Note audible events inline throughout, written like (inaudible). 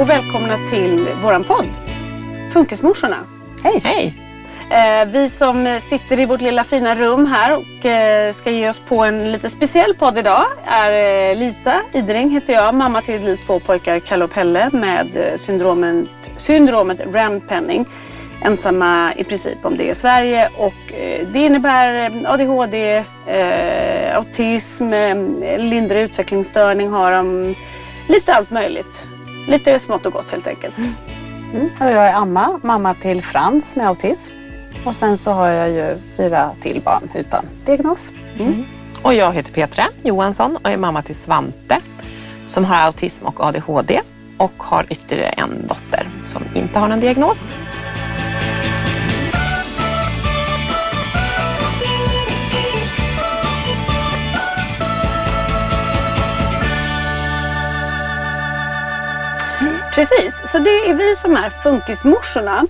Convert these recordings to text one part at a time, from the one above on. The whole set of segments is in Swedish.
Och välkomna till våran podd Funkismorsorna. Hej! Hej! Eh, vi som sitter i vårt lilla fina rum här och eh, ska ge oss på en lite speciell podd idag är eh, Lisa Idring heter jag, mamma till två pojkar Kalle och Pelle med syndromet, syndromet Rand-Penning. Ensamma i princip om det i Sverige och det innebär ADHD, autism, lindrig utvecklingsstörning har de. Lite allt möjligt. Lite smått och gott helt enkelt. Mm. Och jag är Anna, mamma till Frans med autism. Och sen så har jag ju fyra till barn utan diagnos. Och jag heter Petra Johansson och är mamma till Svante som har autism och ADHD och har ytterligare en dotter som inte har någon diagnos. Precis, så det är vi som är funkismorsorna.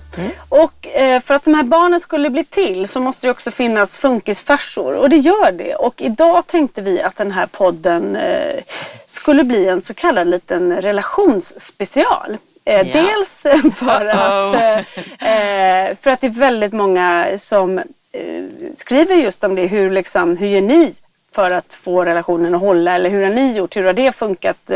Och eh, för att de här barnen skulle bli till så måste det också finnas funkisfarsor. Och det gör det. Och idag tänkte vi att den här podden eh, skulle bli en så kallad liten relationsspecial. Eh, Ja. Dels (laughs) för att, eh, för att det är väldigt många som skriver just om det. Hur, liksom, hur gör ni för att få relationen att hålla? Eller hur har ni gjort? Hur har det funkat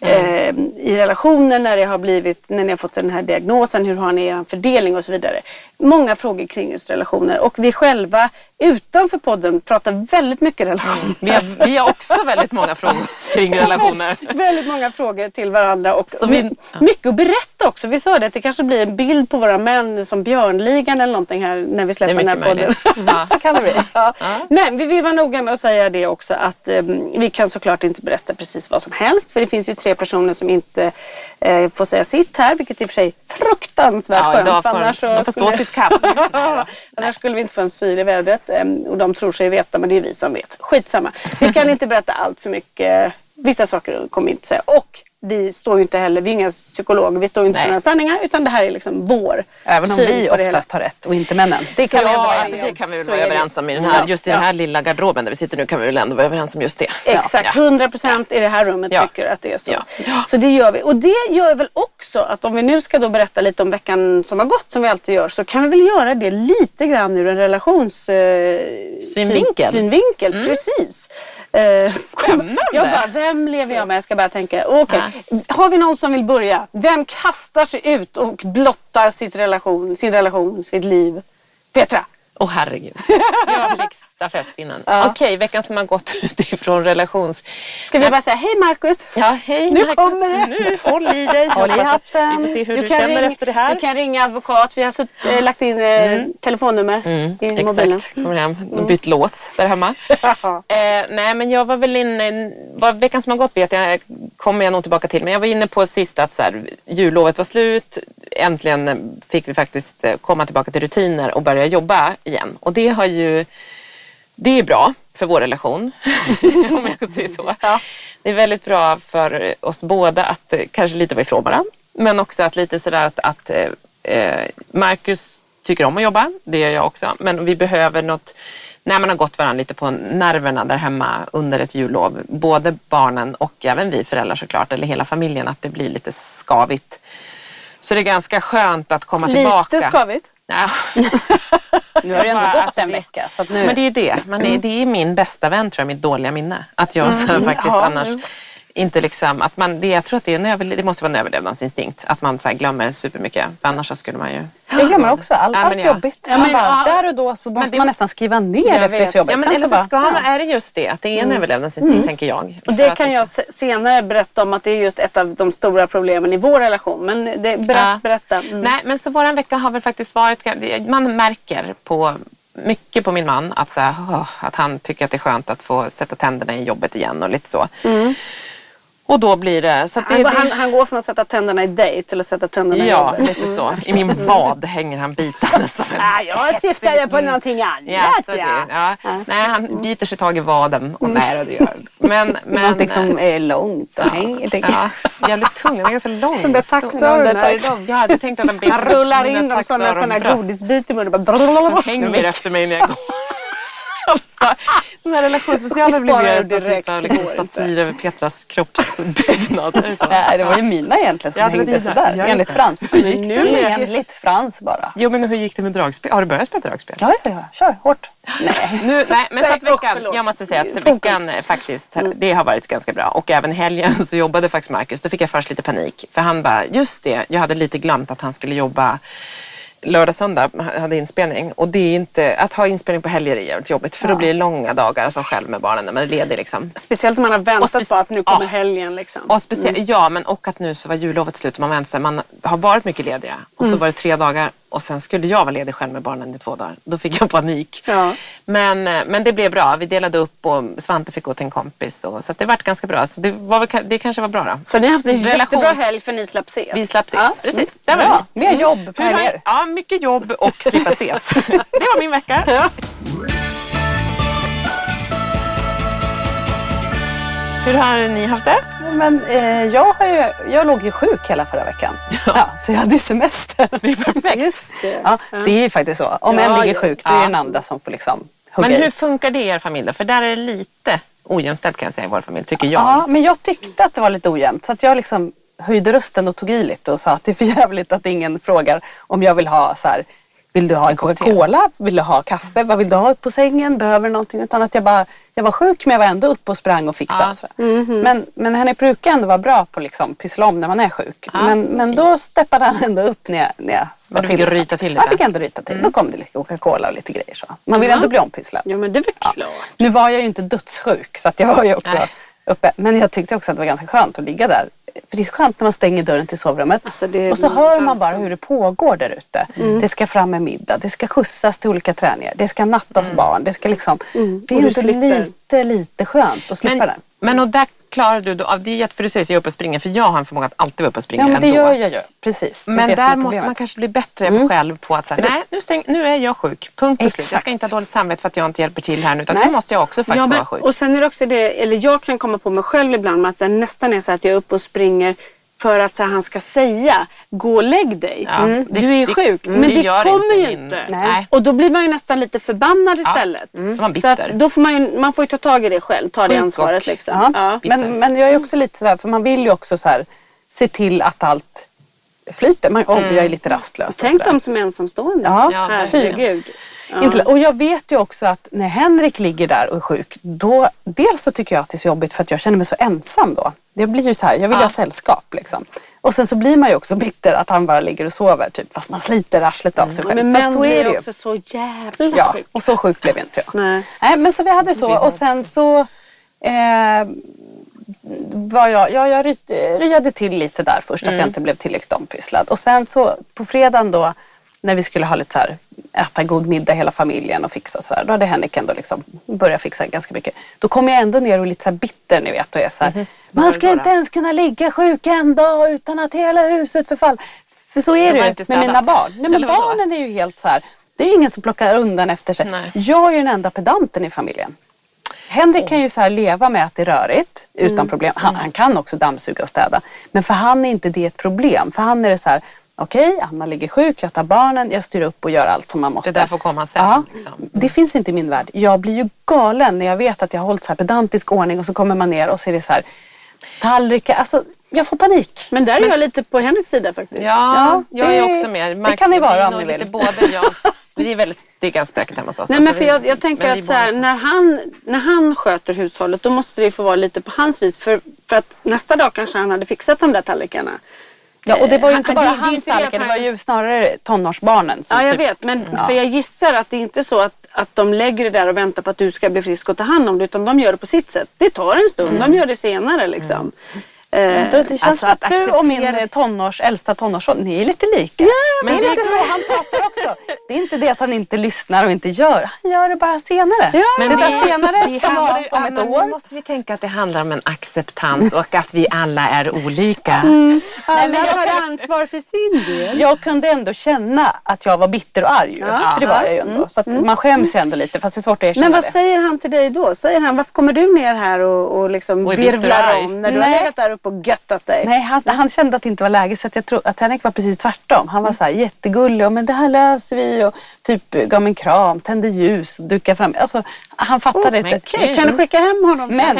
eh, i relationen när, det har blivit, när ni har fått den här diagnosen? Hur har ni er fördelning och så vidare? Många frågor kring just relationer. Och vi själva utanför podden pratar väldigt mycket relationer. Vi har, vi har också väldigt många frågor kring (laughs) relationer. väldigt många frågor till varandra och vi- my- mycket att berätta också. Vi sa det att det kanske blir en bild på våra män som Björnligan eller någonting här när vi släpper den här podden. (laughs) Ja. Så kan det bli. (laughs) Ja. Men vi vill vara noga med att säga det också att eh, vi kan såklart inte berätta precis vad som helst. För det finns ju tre personer som inte eh, får säga sitt här, vilket i och för sig är fruktansvärt Ja, skönt. för annars så de får stå sitt kast. (laughs) annars skulle vi inte få en syl i vädret. eh, Och de tror sig veta, men det är vi som vet. Skitsamma. Vi kan inte berätta allt för mycket. Vissa saker kommer vi inte säga. Och vi står ju inte heller, vi är inga psykologer, vi står ju inte för Nej. några sanningar. Utan det här är liksom vår Även om vi oftast har rätt och inte männen. Det kan vi ändå Ja, vara alltså det kan vi väl Så vara överens om i den här, Ja, just i den här ja. lilla garderoben där vi sitter nu kan vi väl ändå vara överens om just det. Exakt, Ja. 100 procent i det här rummet Ja. tycker att det är så. Ja. Så det gör vi. Och det gör väl också att om vi nu ska då berätta lite om veckan som har gått som vi alltid gör så kan vi väl göra det lite grann ur en relations... Eh, Synvinkel. Syn, synvinkel, precis. Eh, Spännande. Jag bara, vem lever jag med? Jag ska bara tänka. Okej, har vi någon som vill börja? Vem kastar sig ut och blottar sitt relation, sin relation, sitt liv? Petra, Åh herregud. (laughs) Jag fick stafettpinnen. Okej, veckan som har gått (laughs) utifrån relations... Ska vi bara säga hej Marcus? Ja, hej Nu Marcus. kommer det. Nu, håll i dig. Håll i hatten. Vi får se hur du, kan känner ring- efter det här. Du kan ringa advokat. Vi har sutt, äh, lagt in äh, telefonnummer i mobilen. Mm, Exakt, kommer hem. De bytt lås där hemma. (laughs) eh, nej men jag var väl inne, vad veckan som har gått vet jag, kommer jag nog tillbaka till. Men jag var inne på sist att så här, jullovet var slut. Äntligen fick vi faktiskt eh, komma tillbaka till rutiner och börja jobba igen. Och det har ju, det är bra för vår relation. (laughs) om jag säger så. Det är väldigt bra för oss båda att eh, kanske lite vara ifrån varandra. Men också att lite sådär att, att eh, eh, Marcus tycker om att jobba, det gör jag också. Men vi behöver något, när man har gått varandra lite på nerverna där hemma under ett jullov, både barnen och även vi föräldrar såklart, eller hela familjen, att det blir lite skavigt. Så det är ganska skönt att komma tillbaka. Lite skavigt. (laughs) Nu har det ändå Bara, gått alltså, en det- vecka. Så att nu... Men det är det. Men det, det är min bästa vän tror jag, mitt dåliga minne. Att jag så här, faktiskt Ja, annars inte liksom, att man, det, jag tror att det, är en överle- det måste vara en överlevnadsinstinkt. Att man så här, glömmer supermycket. För annars så skulle man ju... Jag glömmer också all, Ja, men allt ja. jobbigt. Ja, men- bara, ja. Där och då så måste det- man nästan skriva ner Jag det för det är så jobbigt. Ja, men eller så så ska man, är det just det, att det är en överlevnadsinstinkt tänker jag. Och det kan jag se- senare berätta om att det är just ett av de stora problemen i vår relation. Men det, berätt, Ja. berätta. Mm. Nej, men så våran vecka har väl faktiskt varit... Man märker på mycket på min man att, så här, att han tycker att det är skönt att få sätta tänderna i jobbet igen och lite så. Och då blir det... Så att det, Han, det han, han går från att sätta tänderna i dejt till att sätta tänderna i Ja, jobbet. lite så. I min vad hänger han bitande som en Ah, jag syftade på någonting annat. Ja, så det, ja. Nej, han biter sig tag i vaden. Och nej, då, det gör men, (laughs) men, Någonting som är långt och hänger. Ja, jävligt tung. Den är ganska lång. De där idag. Jag hade tänkt att han bet Han rullar in dem som en sån här godisbit i munnen. Bara Som hänger (laughs) efter mig när jag går. Alltså, Den här relationsspecialen blev ju typ direkt, av det liksom satir över Petras kroppsbyggnad. (laughs) Nej, det var ju mina egentligen som Ja, hängde sådär. Ja, enligt. Frans. Nu enligt Frans bara. Jo, men hur gick det med dragspel? Har du börjat spela dragspel? Ja, ja, ja. Kör hårt. Nej. Nu, nej, men så (laughs) veckan, jag måste säga att veckan faktiskt, det har varit ganska bra. Och även helgen så jobbade faktiskt Marcus. Då fick jag först lite panik. För han bara, just det, jag hade lite glömt att han skulle jobba lördag, söndag, hade inspelning. Och det är inte, att ha inspelning på helger är jävligt jobbigt. För då blir det långa dagar att vara själv med barnen när man är ledig liksom. Speciellt om man har väntat på att nu kommer Ja. helgen. Liksom. Och speciellt, Ja, men och att nu så var jullovet slut och man väntar sig. Man har varit mycket lediga och så var det tre dagar och sen skulle jag vara ledig själv med barnen i två dagar. Då fick jag panik. Ja. Men, eh, men det blev bra. Vi delade upp och Svante fick gå till en kompis. Och, så att det vart ganska bra. Så det, var det kanske var bra då. Så ni har haft en Relation. jättebra helg för ni slapp ses. Vi slapp ses. Ja. Precis. Där var Bra. vi. Har jobb på helger. Ja, mycket jobb och slippa ses. (laughs) det var min vecka. Hur har ni haft det? Men eh, jag, har ju, jag låg ju sjuk hela förra veckan. Ja. så jag hade ju semester. Det är perfekt. Just det. Ja, det är ju faktiskt så. Om Ja, en ligger ja. sjuk, då är det Ja. den andra som får liksom hugga Men hur i. funkar det i er familj då? För där är det lite ojämställt kan jag säga i vår familj, tycker jag. Ja, men jag tyckte att det var lite ojämnt. Så att jag liksom höjde rösten och tog i lite och sa att det är för jävligt att ingen frågar om jag vill ha så här. Vill du ha en Coca-Cola? Vill du ha kaffe? Vad vill du ha på sängen? Behöver du någonting? Utan att jag bara, jag var sjuk men jag var ändå uppe och sprang och fixade. Ja. och sådär. Men, men Henrik brukar ändå vara bra på att liksom pyssla om när man är sjuk. men men då steppade han ändå upp när jag, när jag sa Men du fick till. ryta till lite. fick ändå ryta till. Då kom det lite Coca-Cola och lite grejer så. Man vill ändå bli ompysslad. Ja men det är väl klart. Nu var jag ju inte dödssjuk så att jag var ju också Nej. uppe. Men jag tyckte också att det var ganska skönt att ligga där. För det är så skönt när man stänger dörren till sovrummet. Alltså, det och så hör man bara hur det pågår där ute. Det ska fram en middag, det ska skjutsas till olika träningar, det ska nattas barn. Det, ska liksom, det är ändå lite, lite skönt att slippa Men, det. men och där klarar du då av, det för du säger att jag är uppe och springer, för jag har en förmåga att alltid vara uppe och springa Ja men det ändå. gör jag ju. Precis. Men där måste man kanske bli bättre själv på att säga, nej nu, stäng, nu är jag sjuk, punkt och slut. Jag ska inte ha dåligt samvete för att jag inte hjälper till här nu, utan Nej. nu måste jag också faktiskt Ja, men, vara sjuk. och sen är det också det, eller jag kan komma på mig själv ibland med att det nästan är så att jag är uppe och springer för att så här, han ska säga gå och lägg dig. Ja, Mm. du är sjuk. mm, men det det, kommer inte ju min- inte. Nej. Och då blir man ju nästan lite förbannad istället. Mm. Man är Så då får man, ju, man får ju ta tag i det själv, ta det ansvaret. Liksom. Ja. Ja. Men, men jag är också lite sådär, för man vill ju också så här, se till att allt flyter. Man, oh, jag är lite rastlös. Tänk dem som ensamstående. Ja, Ja, Herregud. Ja. Och jag vet ju också att när Henrik ligger där och är sjuk, då dels så tycker jag att det är så jobbigt för att jag känner mig så ensam då. Det blir ju så här, jag vill ju ha sällskap liksom. Och sen så blir man ju också bitter att han bara ligger och sover typ fast man sliter arslet av sig själv. Men män så är blir det ju. också så jävla Ja, sjuka. och så sjuk blev inte jag. Nej. Nej, men så vi hade så och sen så eh, var jag, ja, jag ry- ryade till lite där först att jag inte blev tillräckligt ompysslad. Och sen så på fredagen då när vi skulle ha lite så här, äta god middag hela familjen och fixa och sådär. Då hade Henrik ändå liksom börjat fixa ganska mycket. Då kom jag ändå ner och lite så bitter ni vet och är så här, man ska inte ens kunna ligga sjuk en dag utan att hela huset förfaller. För så är De det ju med mina barn. Nej, men barnen är ju helt så här, det är ju ingen som plockar undan efter sig. Nej. Jag är ju den enda pedanten i familjen. Henrik kan ju så leva med att det är rörigt utan Mm. problem. Han, han kan också dammsuga och städa. Men för han är inte det ett problem. För han är det så här, okej, Anna ligger sjuk, jag tar barnen, jag styr upp och gör allt som man måste. Det där får komma sen, Ja, liksom. Det finns inte i min värld. Jag blir ju galen när jag vet att jag har hållit så här pedantisk ordning och så kommer man ner och så är det så här tallrikar. Alltså, jag får panik. Men där är jag lite på Henriks sida faktiskt. Ja, Ja, jag är det- också med. det Märk- kan ni vara om ni vill. Både jag, (laughs) vi är väldigt, det är ganska stökigt hemma hos oss. Nej, Alltså, men för vi- jag, jag tänker men att så här, när, han, när han sköter hushållet då måste det få vara lite på hans vis. För, för att nästa dag kanske han hade fixat de där tallrikarna. Ja, och det var ju inte bara det- hans inte det var ju snarare tonårsbarnen. Som Ja, jag typ, vet. Men för jag gissar att det inte är så att, att de lägger det där och väntar på att du ska bli frisk och ta hand om det. Utan de gör det på sitt sätt. Det tar en stund. De gör det senare liksom. Eh, Jag tror att det känns Alltså, att, att du och min tonårs, äldsta tonårsson, ni är lite lika. men det är det- lite så han pratar också. Det är inte det att han inte lyssnar och inte gör. Han gör det bara senare. Ja, det Men där senare det kan vara om ja, ett men Nu år. måste vi tänka att det handlar om en acceptans och att vi alla är olika. alla tar ansvar för sin del. Jag kunde ändå känna att jag var bitter och arg. Ja. För det var jag ju ändå. Så att man skäms ju ändå lite fast det är svårt att erkänna Men vad det. säger han till dig då? Säger han, varför kommer du ner här och, och liksom Och virvlar om när du har Nej. legat där uppe och göttat dig? Nej, han, han kände att det inte var läge så att jag tror att Henrik var precis tvärtom. Han var så här jättegullig och men det här löser vi och typ gav mig en kram, tände ljus och dukade fram. Alltså, han fattade men inte. Kan du skicka hem honom? Men,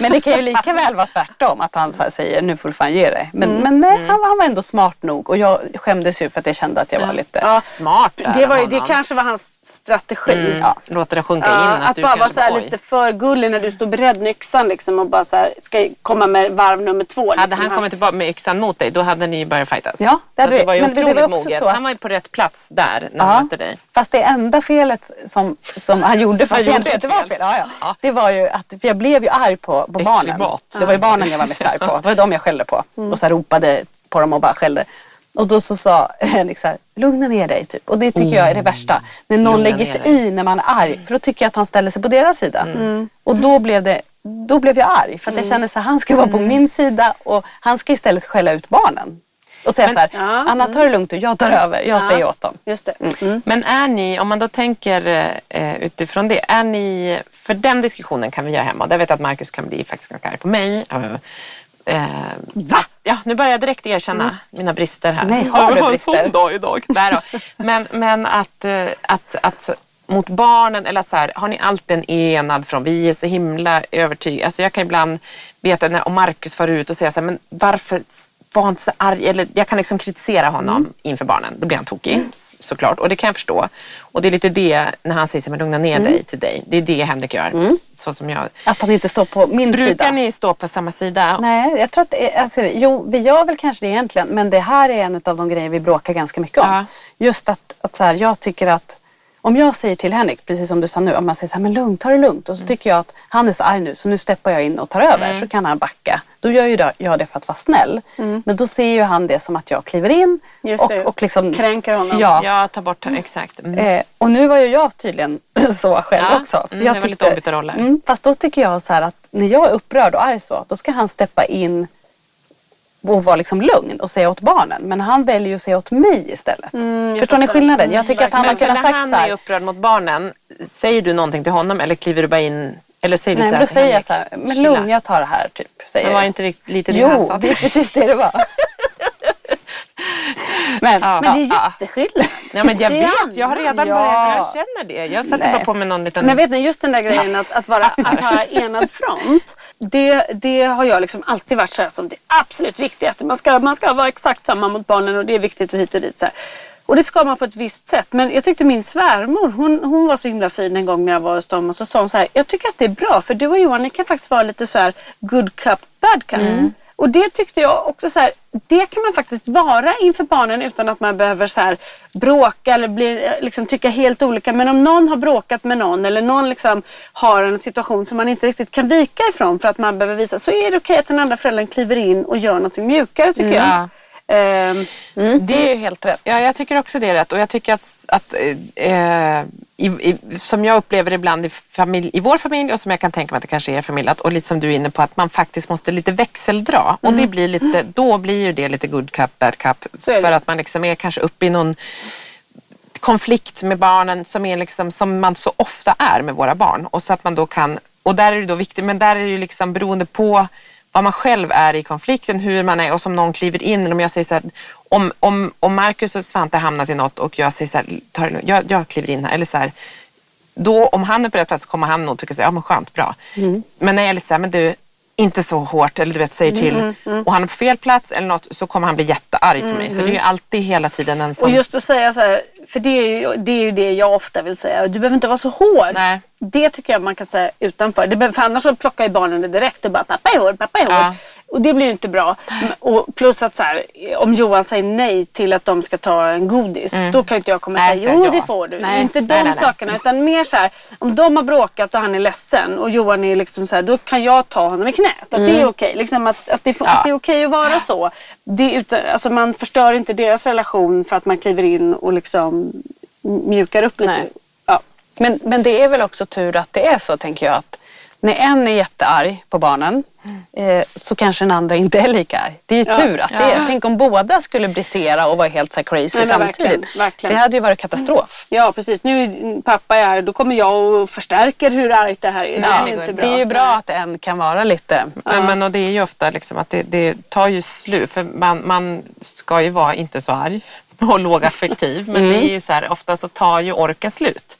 men det kan ju lika (laughs) väl vara tvärtom. Att han så säger nu får du fan ge dig. Men, men nej, han, var- han var ändå smart nog. Och jag skämdes ju för att jag kände att jag var lite... Ja, Smart det, var ju, det kanske var hans strategi. Mm, Ja. Låta det sjunka Ja, in. att, Att, du bara vara så oj. lite för gullig när du står beredd med yxan liksom och bara så här, ska komma med varv nummer två. Hade liksom. han kommit tillbaka med yxan mot dig, då hade ni ju börjat fightas. Ja, det Så hade att vi. det var ju Men det- det otroligt var moget. så Han var ju på rätt plats där när han mötte dig. Fast det enda felet som, som han gjorde, fast (laughs) Han gjorde egentligen inte var fel. fel, ja, ja, det var ju att, för jag blev ju arg på, på barnen. Det var ju barnen jag var mest arg på. (laughs) Det var de jag skällde på. Mm. Och så ropade på dem och bara skällde. Och då så sa (laughs) Henrik så här, lugna ner dig typ. Och det tycker jag är det värsta. När någon Lugna lägger sig dig. i när man är arg. För då tycker jag att han ställer sig på deras sida. Mm. Och då blev det då blev jag arg. För att jag kände så här, han ska vara på Mm. min sida och han ska istället skälla ut barnen. Och säga Men- så här, Ja. Anna ta det lugnt och jag tar över. Jag säger åt dem. Just det. Mm. Men är ni, om man då tänker eh, utifrån det, är ni, för den diskussionen kan vi göra hemma. Där vet jag att Markus kan bli faktiskt ganska arg på mig. Eh, Eh, va? Ja, nu börjar jag direkt erkänna mina brister här. Nej, har du Jag en brister? sån dag idag. (laughs) Nej då. Men, men att, eh, att, att mot barnen, eller så här, har ni alltid en enad från vi är så himla övertygade. Alltså jag kan ibland veta när om Markus far ut och säger så här, men varför var inte så arg? Eller jag kan liksom kritisera honom Mm. inför barnen. Då blir han tokig s- såklart och det kan jag förstå. Och det är lite det när han säger så här, lugna ner Mm. dig till dig. Det är det Henrik gör. Så som jag. Att han inte står på min Brukar sida. ni stå på samma sida? Nej, jag tror att det är, alltså, jo, vi gör väl kanske det egentligen, men det här är en av de grejer vi bråkar ganska mycket om. Ja. Just att, att så här, jag tycker att om jag säger till Henrik, precis som du sa nu, om man säger så här, men lugn, ta det lugnt. Och så tycker jag att han är så arg nu så nu steppar jag in och tar över Mm. så kan han backa. Då gör ju jag det för att vara snäll. Men då ser ju han det som att jag kliver in Just och, och liksom Kränker honom. Ja, Jag tar bort exakt. Mm. Eh, och nu var ju jag tydligen (laughs) så själv Ja, också. mm, det var lite ombytta roller. Mm, fast då tycker jag så här att när jag är upprörd och arg så, då ska han steppa in och vara liksom lugn och säga åt barnen. Men han väljer ju att säga åt mig istället. Mm, Förstår ni skillnaden? Jag tycker att han har kunnat när sagt han så här. är upprörd mot barnen, säger du någonting till honom eller kliver du bara in? Eller säger du Nej, så men här då säger jag så här, men lugn jag tar det här typ. Säger Men var det inte lite det han Jo, sa? det är precis det det var. Men, Ja. Men det är jätteskillnad. Ja, men jag vet, jag har redan Ja. börjat, jag känner det. Jag Nej. bara på mig någon liten... Men vet ni, just den där grejen att, att, vara, (laughs) att ha enad front. Det, det har jag liksom alltid varit så här som det absolut viktigaste. Man ska, man ska vara exakt samma mot barnen och det är viktigt och hit och dit. Så här. Och det ska man på ett visst sätt. Men jag tyckte min svärmor, hon, hon var så himla fin en gång när jag var hos dem. Och så sa hon så här, jag tycker att det är bra för du och Johan, ni kan faktiskt vara lite så här good cup, bad cup. Och det tyckte jag också så här, det kan man faktiskt vara inför barnen utan att man behöver så här bråka eller bli, liksom, tycka helt olika. Men om någon har bråkat med någon eller någon liksom har en situation som man inte riktigt kan vika ifrån för att man behöver visa så är det okej att den andra föräldern kliver in och gör något mjukare tycker jag. Ehm, Det är ju helt rätt. Ja, jag tycker också det är rätt. Och jag tycker att, att eh, i, i, som jag upplever ibland i, familj, i vår familj och som jag kan tänka mig att det kanske är i familj, att, och lite som du är inne på, att man faktiskt måste lite växeldra. Och det blir lite, då blir ju det lite good cup, bad cup. För att man liksom är kanske uppe i någon konflikt med barnen som, är liksom, som man så ofta är med våra barn. Och så att man då kan, och där är det då viktigt, men där är det ju liksom beroende på vad man själv är i konflikten, hur man är och som någon kliver in. Om jag säger så här, om, om, om Marcus och Svante hamnat i något och jag säger så här, ta det lugnt, jag, jag kliver in här. Eller så här, då om han är på rätt plats så kommer han nog tycka så här, ja men skönt, bra. Men när jag är lite så här, men du, inte så hårt eller du vet säger till och han är på fel plats eller något så kommer han bli jättearg på mig. Så det är ju alltid hela tiden en sån... Och just att säga så här, för det är, ju, det är ju det jag ofta vill säga. Du behöver inte vara så hård. Nej. Det tycker jag man kan säga utanför. Det behöver, för annars så plockar ju barnen det direkt och bara pappa är hård, pappa är hård. Ja. Och det blir ju inte bra. Och plus att så här, om Johan säger nej till att de ska ta en godis. Då kan ju inte jag komma och Nej, säga jo ja. det får du. Nej. Inte de Nej, sakerna utan mer så här. Om de har bråkat och han är ledsen och Johan är liksom så här. Då kan jag ta honom i knät. Att det är okej. Liksom att, att, det, Ja. att det är okej att vara så. Det utan, alltså man förstör inte deras relation för att man kliver in och liksom mjukar upp lite. Ja. Men, men det är väl också tur att det är så tänker jag att när en är jättearg på barnen eh, så kanske den andra inte är lika arg. Det är ju Ja. tur att det är. Ja. Tänk om båda skulle brisera och vara helt så här crazy Nej, samtidigt. verkligen, verkligen. Det hade ju varit katastrof. ja precis. Nu är pappa är arg. Då kommer jag och förstärker hur argt det här är. Det Ja, är inte bra. det är ju bra att en kan vara lite... Men, men och det är ju ofta liksom att det, det tar ju slut. För man, man ska ju vara inte så arg och lågaffektiv. Men det är ju så här, ofta så tar ju orken slut.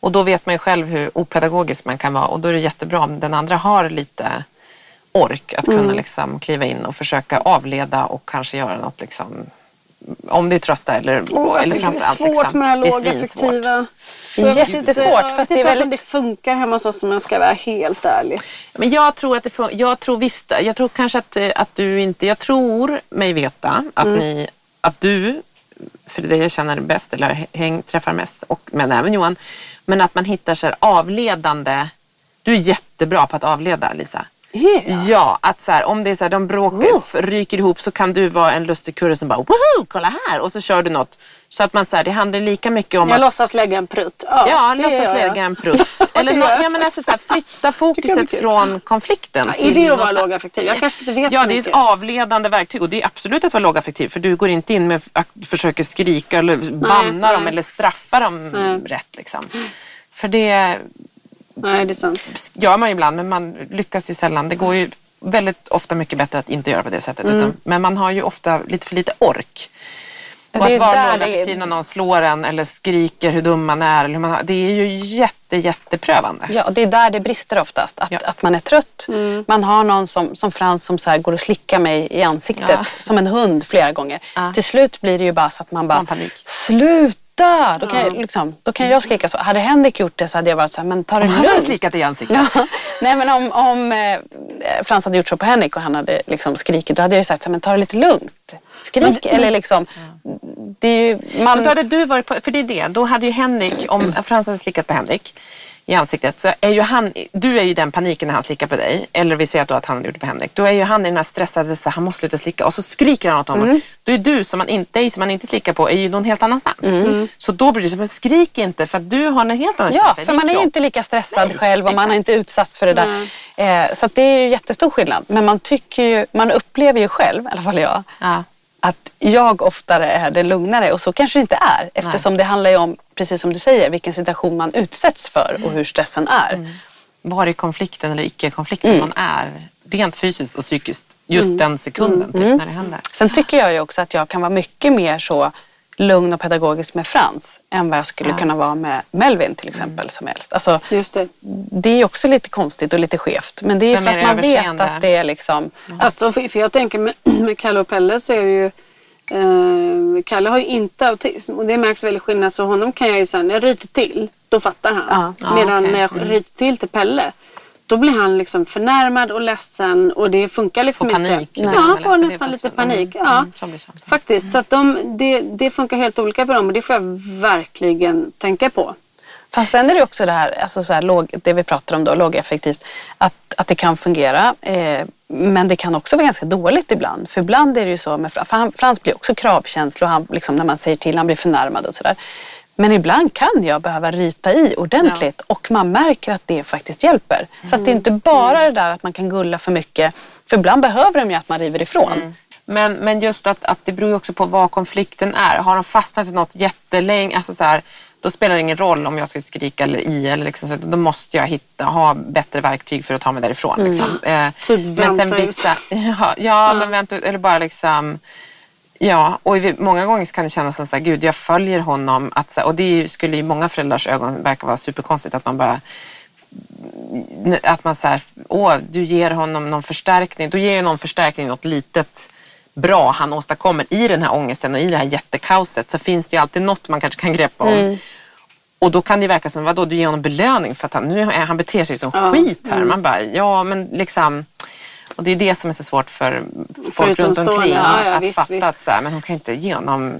Och då vet man ju själv hur opedagogisk man kan vara. Och då är det jättebra om den andra har lite ork att kunna liksom kliva in och försöka avleda och kanske göra något liksom om det är trösta eller, jag eller tycker det är framförallt svårt liksom, med lågaffektiva. Jättesvårt, Jag fast vet det är inte ens om väldigt... det funkar hemma hos oss om jag ska vara helt ärlig. Men jag tror att det fun- jag tror visst, jag tror kanske att, eh, att du inte, jag tror mig veta att ni, att du, för det jag känner bäst eller häng, träffar mest, och, men även Johan, men att man hittar så här avledande, du är jättebra på att avleda Lisa. Yeah. Ja, att så här, om det är så här, de bråkar, f- ryker ihop så kan du vara en lustig kurre som bara woho, kolla här och så kör du något. Så att man så här, det handlar lika mycket om Jag att låtsas lägga en prutt. Ja, Ja, låtsas lägga en prutt. (laughs) Eller jag. ja, men alltså så här, flytta (laughs) fokuset från konflikten. Ja, är det att vara lågaffektiv? Jag kanske inte vet Ja, det är ett avledande verktyg och det är absolut att vara lågaffektiv för du går inte in med att du försöker skrika eller banna dem nej. eller straffa dem Nej. rätt. Liksom. För det Nej, det är sant. gör man ju ibland men man lyckas ju sällan. Det går ju väldigt ofta mycket bättre att inte göra på det sättet. Mm. Utan, men man har ju ofta lite för lite ork. Det Och att vara lågaffektiv är... när någon slår en eller skriker hur dum man är. Eller hur man har, det är ju jätte, jätteprövande. Ja, och det är där det brister oftast. Att, Ja. att man är trött. Man har någon som, som Frans som så går och slickar mig i ansiktet Ja. som en hund flera gånger. Ja. Till slut blir det ju bara så att man bara Man panik. Sluta! Då kan, jag, liksom, då kan jag skrika så. Hade Henrik gjort det så hade jag varit så här, men ta det Han har lugnt. slickat i ansiktet. Ja. Nej men om, om eh, Frans hade gjort så på Henrik och han hade liksom skrikit då hade jag sagt så här, men ta det lite lugnt. Skrik eller liksom. Det är ju, man, Men då hade du varit på, för det är det, då hade ju Henrik, om Frans hade slickat på Henrik i ansiktet så är ju han, du är ju den paniken när han slickar på dig, eller vi säger att, då att han gjort det på Henrik, då är ju han i den här stressade, så han måste sluta slicka och så skriker han åt honom. Mm. Då är du som man inte, dig som man inte slickar på är ju någon helt annanstans. Så då blir det så, men skrik inte för att du har en helt annan Ja, känsla i för man är ju inte lika stressad Nej, själv och man exakt. har inte utsatts för det där. Eh, så att det är ju jättestor skillnad. Men man tycker ju, man upplever ju själv, i alla fall jag, Ja. Att jag oftare är den lugnare och så kanske det inte är. Eftersom det handlar ju om, precis som du säger, vilken situation man utsätts för och hur stressen är. Var i konflikten eller icke-konflikten Mm. man är, rent fysiskt och psykiskt, just den sekunden typ, när det händer. Sen tycker jag ju också att jag kan vara mycket mer så lugn och pedagogisk med Frans än vad jag skulle kunna vara med Melvin till exempel som äldst. Alltså, Just det. det är också lite konstigt och lite skevt men det är ju Vem för är att man vet att det är liksom Alltså, för, för jag tänker med, (clears throat) med Kalle och Pelle så är det ju eh, Kalle har ju inte autism och det märks väldigt skillnad. Så honom kan jag ju säga, när jag ryter till, då fattar han. Ja. Ja, Medan okej. när jag ryter till till Pelle, då blir han liksom förnärmad och ledsen och det funkar liksom panik, inte. liksom, Ja, han får nästan lite mm, panik. mm, Ja, så blir det. faktiskt. Så att de, det, det funkar helt olika på dem och det får jag verkligen tänka på. Fast sen är det också det här, alltså så här låg, det vi pratar om då, lågeffektivt, att, att det kan fungera. Eh, men det kan också vara ganska dåligt ibland. För ibland är det ju så, med, för han, Frans blir också kravkänslig och han, liksom, när man säger till, han blir förnärmad och sådär. Men ibland kan jag behöva ryta i ordentligt och man märker att det faktiskt hjälper. Så att det är inte bara det där att man kan gulla för mycket. För ibland behöver de ju att man river ifrån. Men, men just att, att det beror ju också på vad konflikten är. Har de fastnat i något jättelänge, alltså så här, då spelar det ingen roll om jag ska skrika eller i. Eller liksom så, då måste jag hitta, ha bättre verktyg för att ta mig därifrån. Liksom. Eh, Typ men vänta sen ut. vissa, (laughs) ja, ja men vänta ut. Eller bara liksom Ja, och många gånger kan det kännas som så här, gud jag följer honom. Att, och det ju- skulle i många föräldrars ögon verka vara superkonstigt att man bara att man så här, åh, du ger honom någon förstärkning. Då ger ju någon förstärkning något litet bra han åstadkommer i den här ångesten och i det här jättekaoset så finns det ju alltid något man kanske kan greppa om. Och då kan det verka som, vadå, du ger honom belöning för att han, nu är, han beter sig som skit här. Man bara, ja men liksom. Och det är det som är så svårt för folk runt omkring Ja, ja, att visst, fatta visst. att så här, men hon kan inte ge honom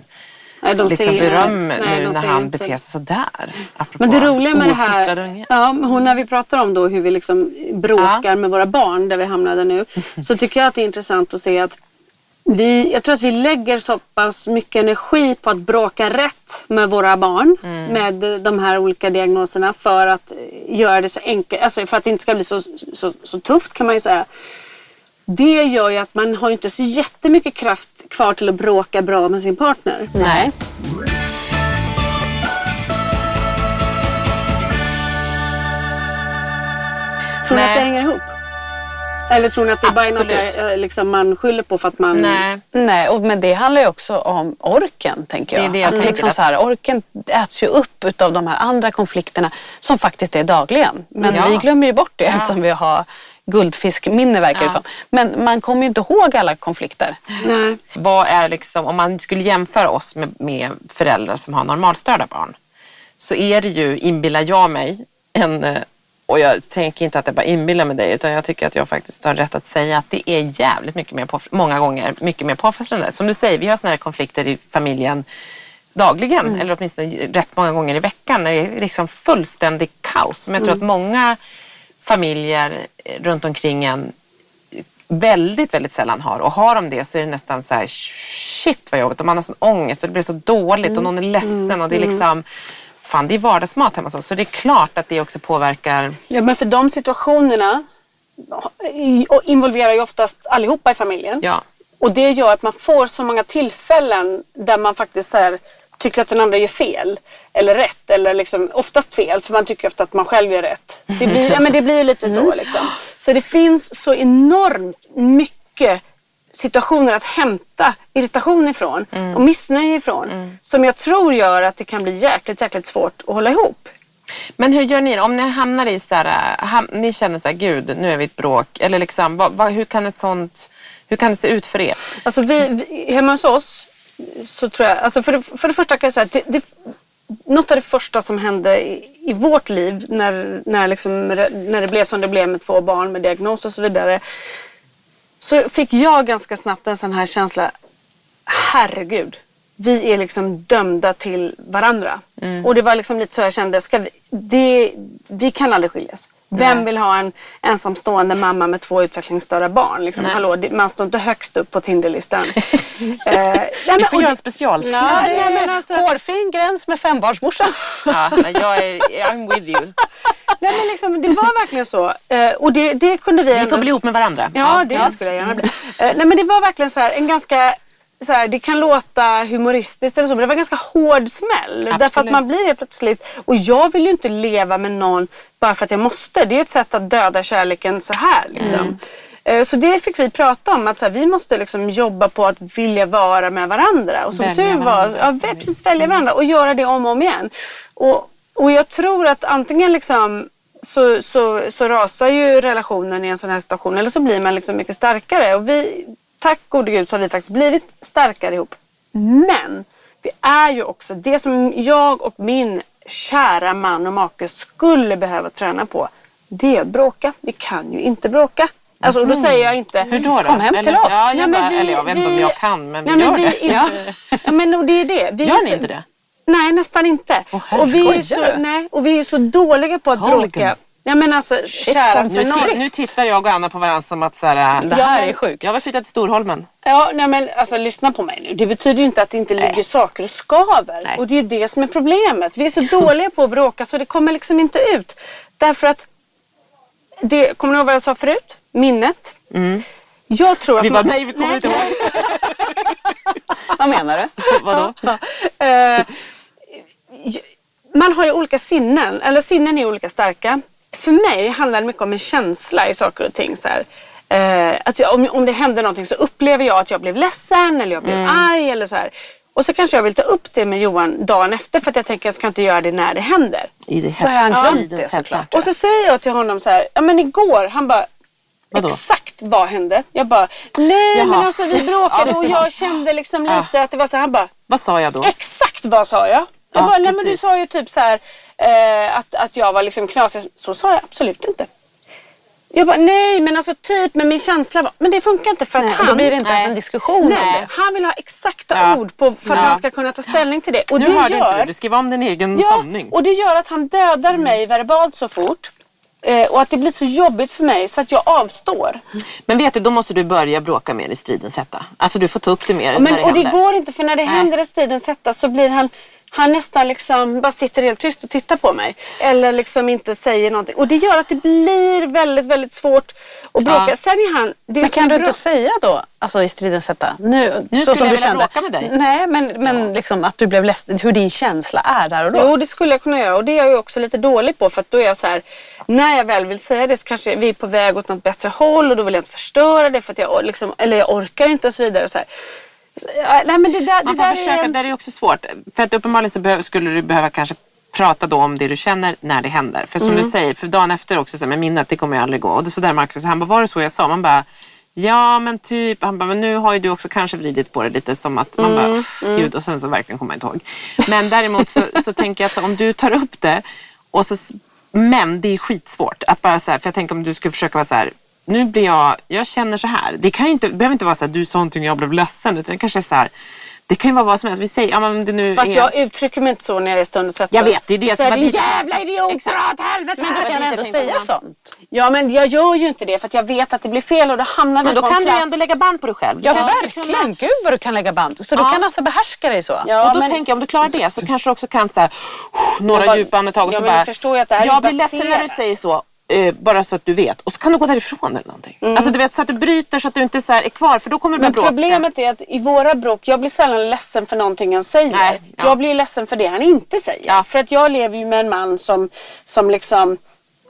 Nej, de liksom ser- beröm nej, nu när han inte- beter sig sådär. Men det roliga med det här, ja, hon, när vi pratar om då hur vi liksom bråkar Ja. med våra barn, där vi hamnade nu, (laughs) så tycker jag att det är intressant att se att vi, jag tror att vi lägger så pass mycket energi på att bråka rätt med våra barn Mm. med de här olika diagnoserna för att göra det så enkelt, alltså för att det inte ska bli så, så, så tufft kan man ju säga. Det gör ju att man har inte så jättemycket kraft kvar till att bråka bra med sin partner. Nej. Tror ni att det hänger ihop? Eller tror ni att det är bara är något eh, liksom, man skyller på för att man... Nej. Nej, och, men det handlar ju också om orken, tänker jag. Det är det jag att tänker, liksom så här, orken äts ju upp utav de här andra konflikterna som faktiskt är dagligen. Men Ja. vi glömmer ju bort det Ja. eftersom vi har guldfiskminne verkar det Ja. som. Men man kommer ju inte ihåg alla konflikter. Nej. Vad är liksom, om man skulle jämföra oss med, med föräldrar som har normalstörda barn så är det ju, inbillar jag mig, en, eh, och jag tänker inte att jag bara inbillar mig det utan jag tycker att jag faktiskt har rätt att säga att det är jävligt mycket mer, på, många gånger mycket mer påfrestande. Som du säger, vi har sådana här konflikter i familjen dagligen eller åtminstone rätt många gånger i veckan när det är liksom fullständig kaos. Som jag tror att många familjer eh, runt omkring en väldigt, väldigt sällan har. Och har de det så är det nästan så här, shit vad jobbigt. Och man har sån ångest och det blir så dåligt och någon är ledsen och det är liksom, fan det är vardagsmat hemma hos oss. Så det är klart att det också påverkar. Ja, men för de situationerna och involverar ju oftast allihopa i familjen. Ja. Och det gör att man får så många tillfällen där man faktiskt så här, tycker att den andra gör fel. Eller rätt. Eller liksom, oftast fel, för man tycker ofta att man själv gör rätt. Det blir, ja, men det blir lite så. Liksom. Så det finns så enormt mycket situationer att hämta irritation ifrån och missnöje ifrån. Som jag tror gör att det kan bli jäkligt, jäkligt svårt att hålla ihop. Men hur gör ni om ni hamnar i så här, ham, ni känner så här, gud nu är vi ett bråk. Eller liksom, vad, vad, hur kan ett sånt, hur kan det se ut för er? Alltså vi, vi, hemma hos oss så tror jag, alltså för, det, för det första kan jag säga att det, det, något av det första som hände i, i vårt liv när, när, liksom, när det blev som det blev med två barn med diagnos och så vidare. Så fick jag ganska snabbt en sån här känsla, herregud, vi är liksom dömda till varandra. Och det var liksom lite så jag kände, ska vi, det, vi kan aldrig skiljas. Vem vill ha en ensamstående mamma med två utvecklingsstörda barn? Liksom, hallå, man står inte högst upp på Tinderlistan. (laughs) eh, nej, men, och det- special. Ja, det nej, är men alltså- hårfin gräns med fembarnsmorsan. Ja, nej, jag är, I'm with you. Nej, men liksom, det var verkligen så. Eh, och det, det kunde vi... Vi ändå- får bli ihop med varandra. Ja, det skulle jag gärna bli. Eh, nej, men det var verkligen så här, en ganska... Så här, det kan låta humoristiskt eller så, men det var en ganska hård smäll. Därför att Absolut. man blir helt plötsligt... Och jag vill ju inte leva med någon bara för att jag måste. Det är ett sätt att döda kärleken så här. Liksom. Eh, Så det fick vi prata om, att så här, vi måste liksom jobba på att vilja vara med varandra. Och som Välja tur var, varandra. ja, precis välja varandra och göra det om och om igen. Och, och jag tror att antingen liksom så, så, så rasar ju relationen i en sån här situation eller så blir man liksom mycket starkare. Och vi, tack gode gud så har vi faktiskt blivit starkare ihop. Men vi är ju också, det som jag och min kära man och make skulle behöva träna på det är att bråka. Vi kan ju inte bråka. Alltså, och då säger jag inte... Hur då? då? Kom hem till oss. Ja, Nej, jag, men bara, vi- eller jag vet inte om vi- jag kan, men vi Nej, gör men vi det. Inte, ja. men det är det. Vi Gör ni så- inte det? Nej, nästan inte. Åh, och, vi är så, nej, och vi är så dåliga på att Hooligan. bråka. Ja, men alltså, käraste Nu, nån. ti- nu tittar jag och Anna på varandra som att så här, Det här är sjukt. jag vill flytta till Storholmen. Ja, nej men alltså lyssna på mig nu. Det betyder ju inte att det inte ligger saker och skaver. Nej. Och det är ju det som är problemet. Vi är så dåliga på att bråka så det kommer liksom inte ut. Därför att, det, kommer ni ihåg vad jag sa förut? Minnet. Jag tror att Vi bara, man- nej vi kommer inte ihåg. (laughs) Vad menar du? Vadå? J- man har ju olika sinnen, eller sinnen är olika starka. För mig handlar det mycket om en känsla i saker och ting. Så här. Eh, att jag, om, om det händer någonting så upplever jag att jag blev ledsen eller jag blev arg. Eller så här. Och så kanske jag vill ta upp det med Johan dagen efter för att jag tänker att jag ska inte göra det när det händer. I det i den det såklart. Och så säger jag till honom så här, ja men igår, han bara Vadå? Exakt vad hände? Jag bara, nej Jaha. men alltså vi bråkade Ja, och jag kände liksom lite att det var så här, han bara, Vad sa jag då? Exakt vad sa jag? Jag Ja, nej men du sa ju typ så här eh, att, att jag var liksom knasig. Så sa jag absolut inte. Jag bara, nej men alltså typ med min känsla var, men det funkar inte för att Nej, han... då blir det inte ens Nej. en diskussion om Nej, det. han vill ha exakta Ja. ord på, för att Ja. han ska kunna ta ställning till det. Och nu det hörde inte gör, du, du skrev om din egen ja, sanning. och det gör att han dödar mig verbalt så fort. Eh, och att det blir så jobbigt för mig så att jag avstår. Men vet du, då måste du börja bråka mer i stridens hetta. Alltså du får ta upp det mer Men, när det och det händer. går inte för när det Nej. händer i striden sätta så blir han han nästan liksom bara sitter helt tyst och tittar på mig. Eller liksom inte säger någonting. Och det gör att det blir väldigt, väldigt svårt att bråka. Ja. Sen är han... Det Men kan du bra- inte säga då, alltså i stridens hetta, nu, Nu så skulle som jag du kände. bråka med dig. Nej, men, men liksom att du blev ledsen, hur din känsla är där och då. Jo, det skulle jag kunna göra. Och det är jag ju också lite dålig på. För att då är jag så här, när jag väl vill säga det så kanske vi är på väg åt något bättre håll och då vill jag inte förstöra det för att jag, liksom, eller jag orkar inte och så vidare. Och så här. Så, Nej, men det där, Man det får där försöka, är... där är det också svårt. För att uppenbarligen så behöv, skulle du behöva kanske prata då om det du känner när det händer. För som Mm. du säger, för dagen efter också, så här, med minnet, det kommer ju aldrig gå. Och det är sådär Marcus, han bara, var det så jag sa? Man bara, ja men typ, han bara, men nu har ju du också kanske vridit på det lite som att man Mm, bara, "Uff, gud och sen så verkligen kommer jag inte ihåg. Men däremot så, så tänker jag att så, om du tar upp det och så, men det är skitsvårt att bara så här, för jag tänker om du skulle försöka vara så här, nu blir jag, jag känner så här. Det kan ju inte, behöver inte vara så här, du sa någonting och jag blev ledsen, utan det kanske är så här, det kan ju vara vad som helst. Vi säger, ja men det nu Fast är... jag uttrycker mig inte så när jag är stund och sätter. Jag vet, det är det Så som var din jävla idiot, Exakt. dra åt helvete. Men du kan jag ändå säga på. sånt. Ja men jag gör ju inte det för att jag vet att det blir fel och då hamnar vi Men då kan du plats. ändå lägga band på dig själv. Du Ja, verkligen. kunna- Gud vad du kan lägga band. Så du Ja. kan alltså behärska dig så. Ja, och då men- tänker jag om du klarar det så kanske du också kan så här, några Jag bara- djupa andetag och Ja, så bara, du förstår ju att det här är jag blir ledsen när du säger så. Eh, bara så att du vet. Och så kan du gå därifrån eller någonting. Alltså du vet så att du bryter så att du inte så här är kvar för då kommer du Men bråka. problemet är att i våra bråk, jag blir sällan ledsen för någonting han säger. Nej, ja. Jag blir ledsen för det han inte säger. Ja. För att jag lever ju med en man som, som liksom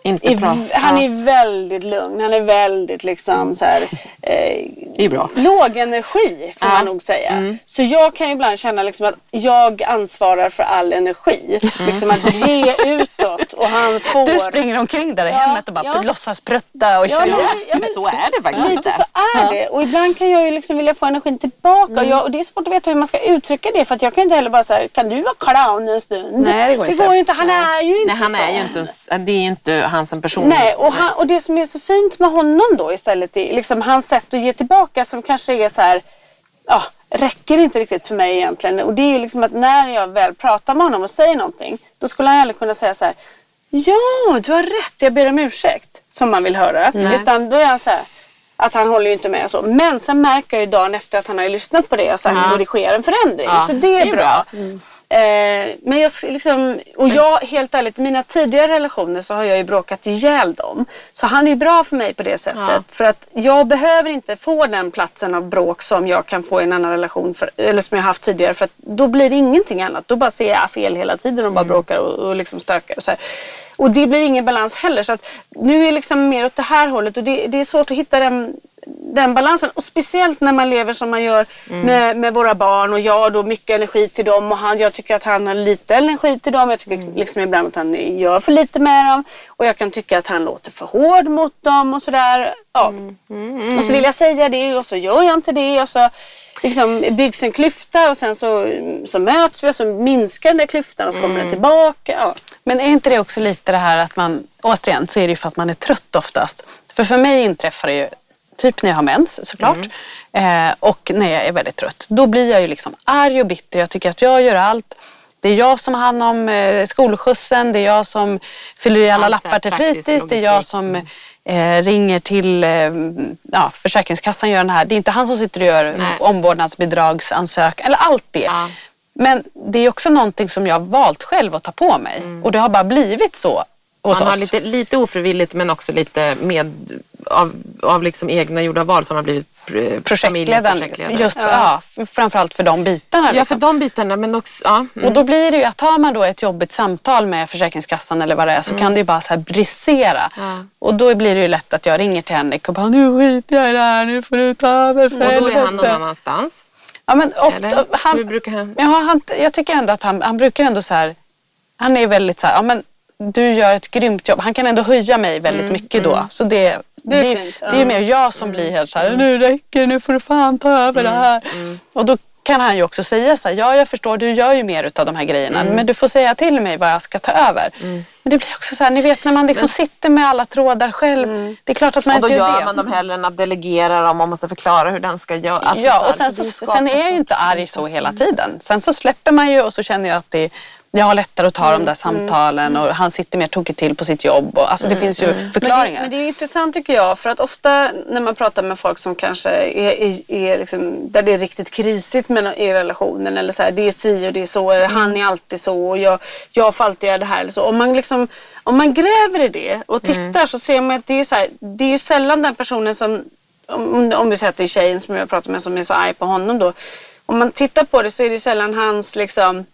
Inte är, bra. han är väldigt lugn, han är väldigt liksom så här, eh, Det är bra. låg energi får Ja. man nog säga. Mm. Så jag kan ju ibland känna liksom att jag ansvarar för all energi. Mm. Liksom att ge utåt och han får... Du springer omkring där i Ja, hemmet och bara ja. låtsas prutta och Ja, men, ja, men, Så är det faktiskt Lite inte. så är det. Och ibland kan jag ju liksom vilja få energin tillbaka. Mm. Och, jag, och det är svårt att veta hur man ska uttrycka det. För att jag kan inte heller bara säga, kan du vara clown en stund? Nej, det går inte. Det går ju inte. Han är ju inte Nej, han så. är ju inte, det är ju inte han som person. Nej, och, han, och det som är så fint med honom då istället är liksom hans sätt att ge tillbaka som kanske är så här, ja, räcker inte riktigt för mig egentligen. Och det är ju liksom att när jag väl pratar med honom och säger någonting, då skulle han aldrig kunna säga så här, ja, du har rätt, jag ber om ursäkt, som man vill höra. Utan då är han så här, att han håller ju inte med så. Men sen märker jag ju dagen efter att han har lyssnat på det och sagt Ja. och det sker en förändring. Ja, Så det är, det är bra. bra. Eh, men jag liksom, och jag helt ärligt, i mina tidigare relationer så har jag ju bråkat ihjäl dem. Så han är ju bra för mig på det sättet. Ja. För att jag behöver inte få den platsen av bråk som jag kan få i en annan relation, för, eller som jag haft tidigare. För att då blir det ingenting annat. Då bara ser jag fel hela tiden och bara bråkar och, och liksom stökar. Och, så här. och det blir ingen balans heller. Så att nu är det liksom mer åt det här hållet och det, det är svårt att hitta den den balansen. Och speciellt när man lever som man gör Mm. med, med våra barn och jag då mycket energi till dem och han, jag tycker att han har lite energi till dem. Jag tycker Mm. liksom ibland att han gör för lite med dem och jag kan tycka att han låter för hård mot dem och sådär. Ja. Mm. Och så vill jag säga det och så gör jag inte det och så liksom byggs en klyfta och sen så, så möts vi och så minskar den där klyftan och så kommer Mm. den tillbaka. Ja. Men är inte det också lite det här att man, återigen så är det ju för att man är trött oftast. För för mig inträffar det ju typ när jag har mens såklart. Eh, och när jag är väldigt trött. Då blir jag ju liksom arg och bitter. Jag tycker att jag gör allt. Det är jag som har hand om eh, skolskjutsen, det är jag som fyller i alla Allt så här lappar till fritids, det är jag som eh, ringer till eh, ja, Försäkringskassan gör den här. Det är inte han som sitter och gör Nej. omvårdnadsbidragsansökan eller allt det. Ja. Men det är också någonting som jag har valt själv att ta på mig. Och det har bara blivit så hos Man har oss. lite, lite ofrivilligt men också lite med, av, av liksom egna gjorda val som har blivit projektledaren. projektledare. Just för, ja. f- framförallt för de bitarna. Ja, för liksom. de bitarna men också, ja. Mm. Och då blir det ju att har man då ett jobbigt samtal med Försäkringskassan eller vad det är så kan det ju bara så här brisera. Mm. Ja. Och då blir det ju lätt att jag ringer till Henrik och bara nu skiter jag i det här, nu får du ta över för Och då är han någon helvete." annanstans. Ja, men ofta, han, han? Ja, han, jag tycker ändå att han, han brukar ändå så här, han är väldigt så här, ja men du gör ett grymt jobb. Han kan ändå höja mig väldigt Mm, mycket då. Så det, det, är det, det är ju mer jag som blir helt så här, nu räcker det, nu får du fan ta över Mm, det här. Och då kan han ju också säga så här, ja jag förstår, du gör ju mer utav de här grejerna, Mm. men du får säga till mig vad jag ska ta över. Men det blir också så här, ni vet när man liksom sitter med alla trådar själv, det är klart att man Och då inte gör gör det. man dem hellre än att delegera dem. Man måste förklara hur den ska göra. Alltså, så ja, och sen, så, sen är jag ju inte arg så hela tiden. Sen så släpper man ju och så känner jag att det, jag har lättare att ta de där samtalen och han sitter mer tokigt till på sitt jobb. Och, alltså det finns ju förklaringar. Men det, men det är intressant tycker jag för att ofta när man pratar med folk som kanske är, är, är liksom, där det är riktigt krisigt med, i relationen eller så här, det är si och det är så, eller han är alltid så och jag, jag får alltid göra det här eller så. Om man, liksom, om man gräver i det och tittar så ser man att det är, så här, det är ju sällan den personen som, om, om vi säger att det är tjejen som jag pratar med som är så arg på honom då. Om man tittar på det så är det sällan hans liksom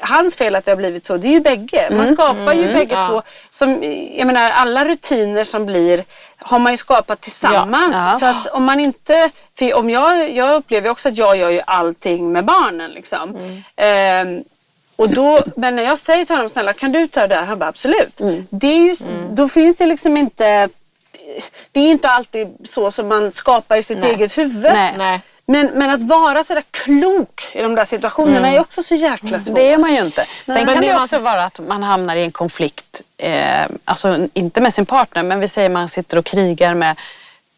hans fel att det har blivit så. Det är ju bägge. Man skapar ju bägge ja. två. Som, jag menar alla rutiner som blir har man ju skapat tillsammans. Ja. Ja. Så att om man inte, för om jag, jag upplever också att jag gör ju allting med barnen liksom. Ehm, och då, men när jag säger till honom snälla kan du ta det där? Han bara absolut. Det är ju, Då finns det liksom inte det är inte alltid så som man skapar i sitt Nej. eget huvud. Nej. Nej. Men, men att vara sådär klok i de där situationerna är också så jäkla svårt. Det är man ju inte. Sen Men kan det man- också vara att man hamnar i en konflikt, eh, alltså inte med sin partner, men vi säger man sitter och krigar med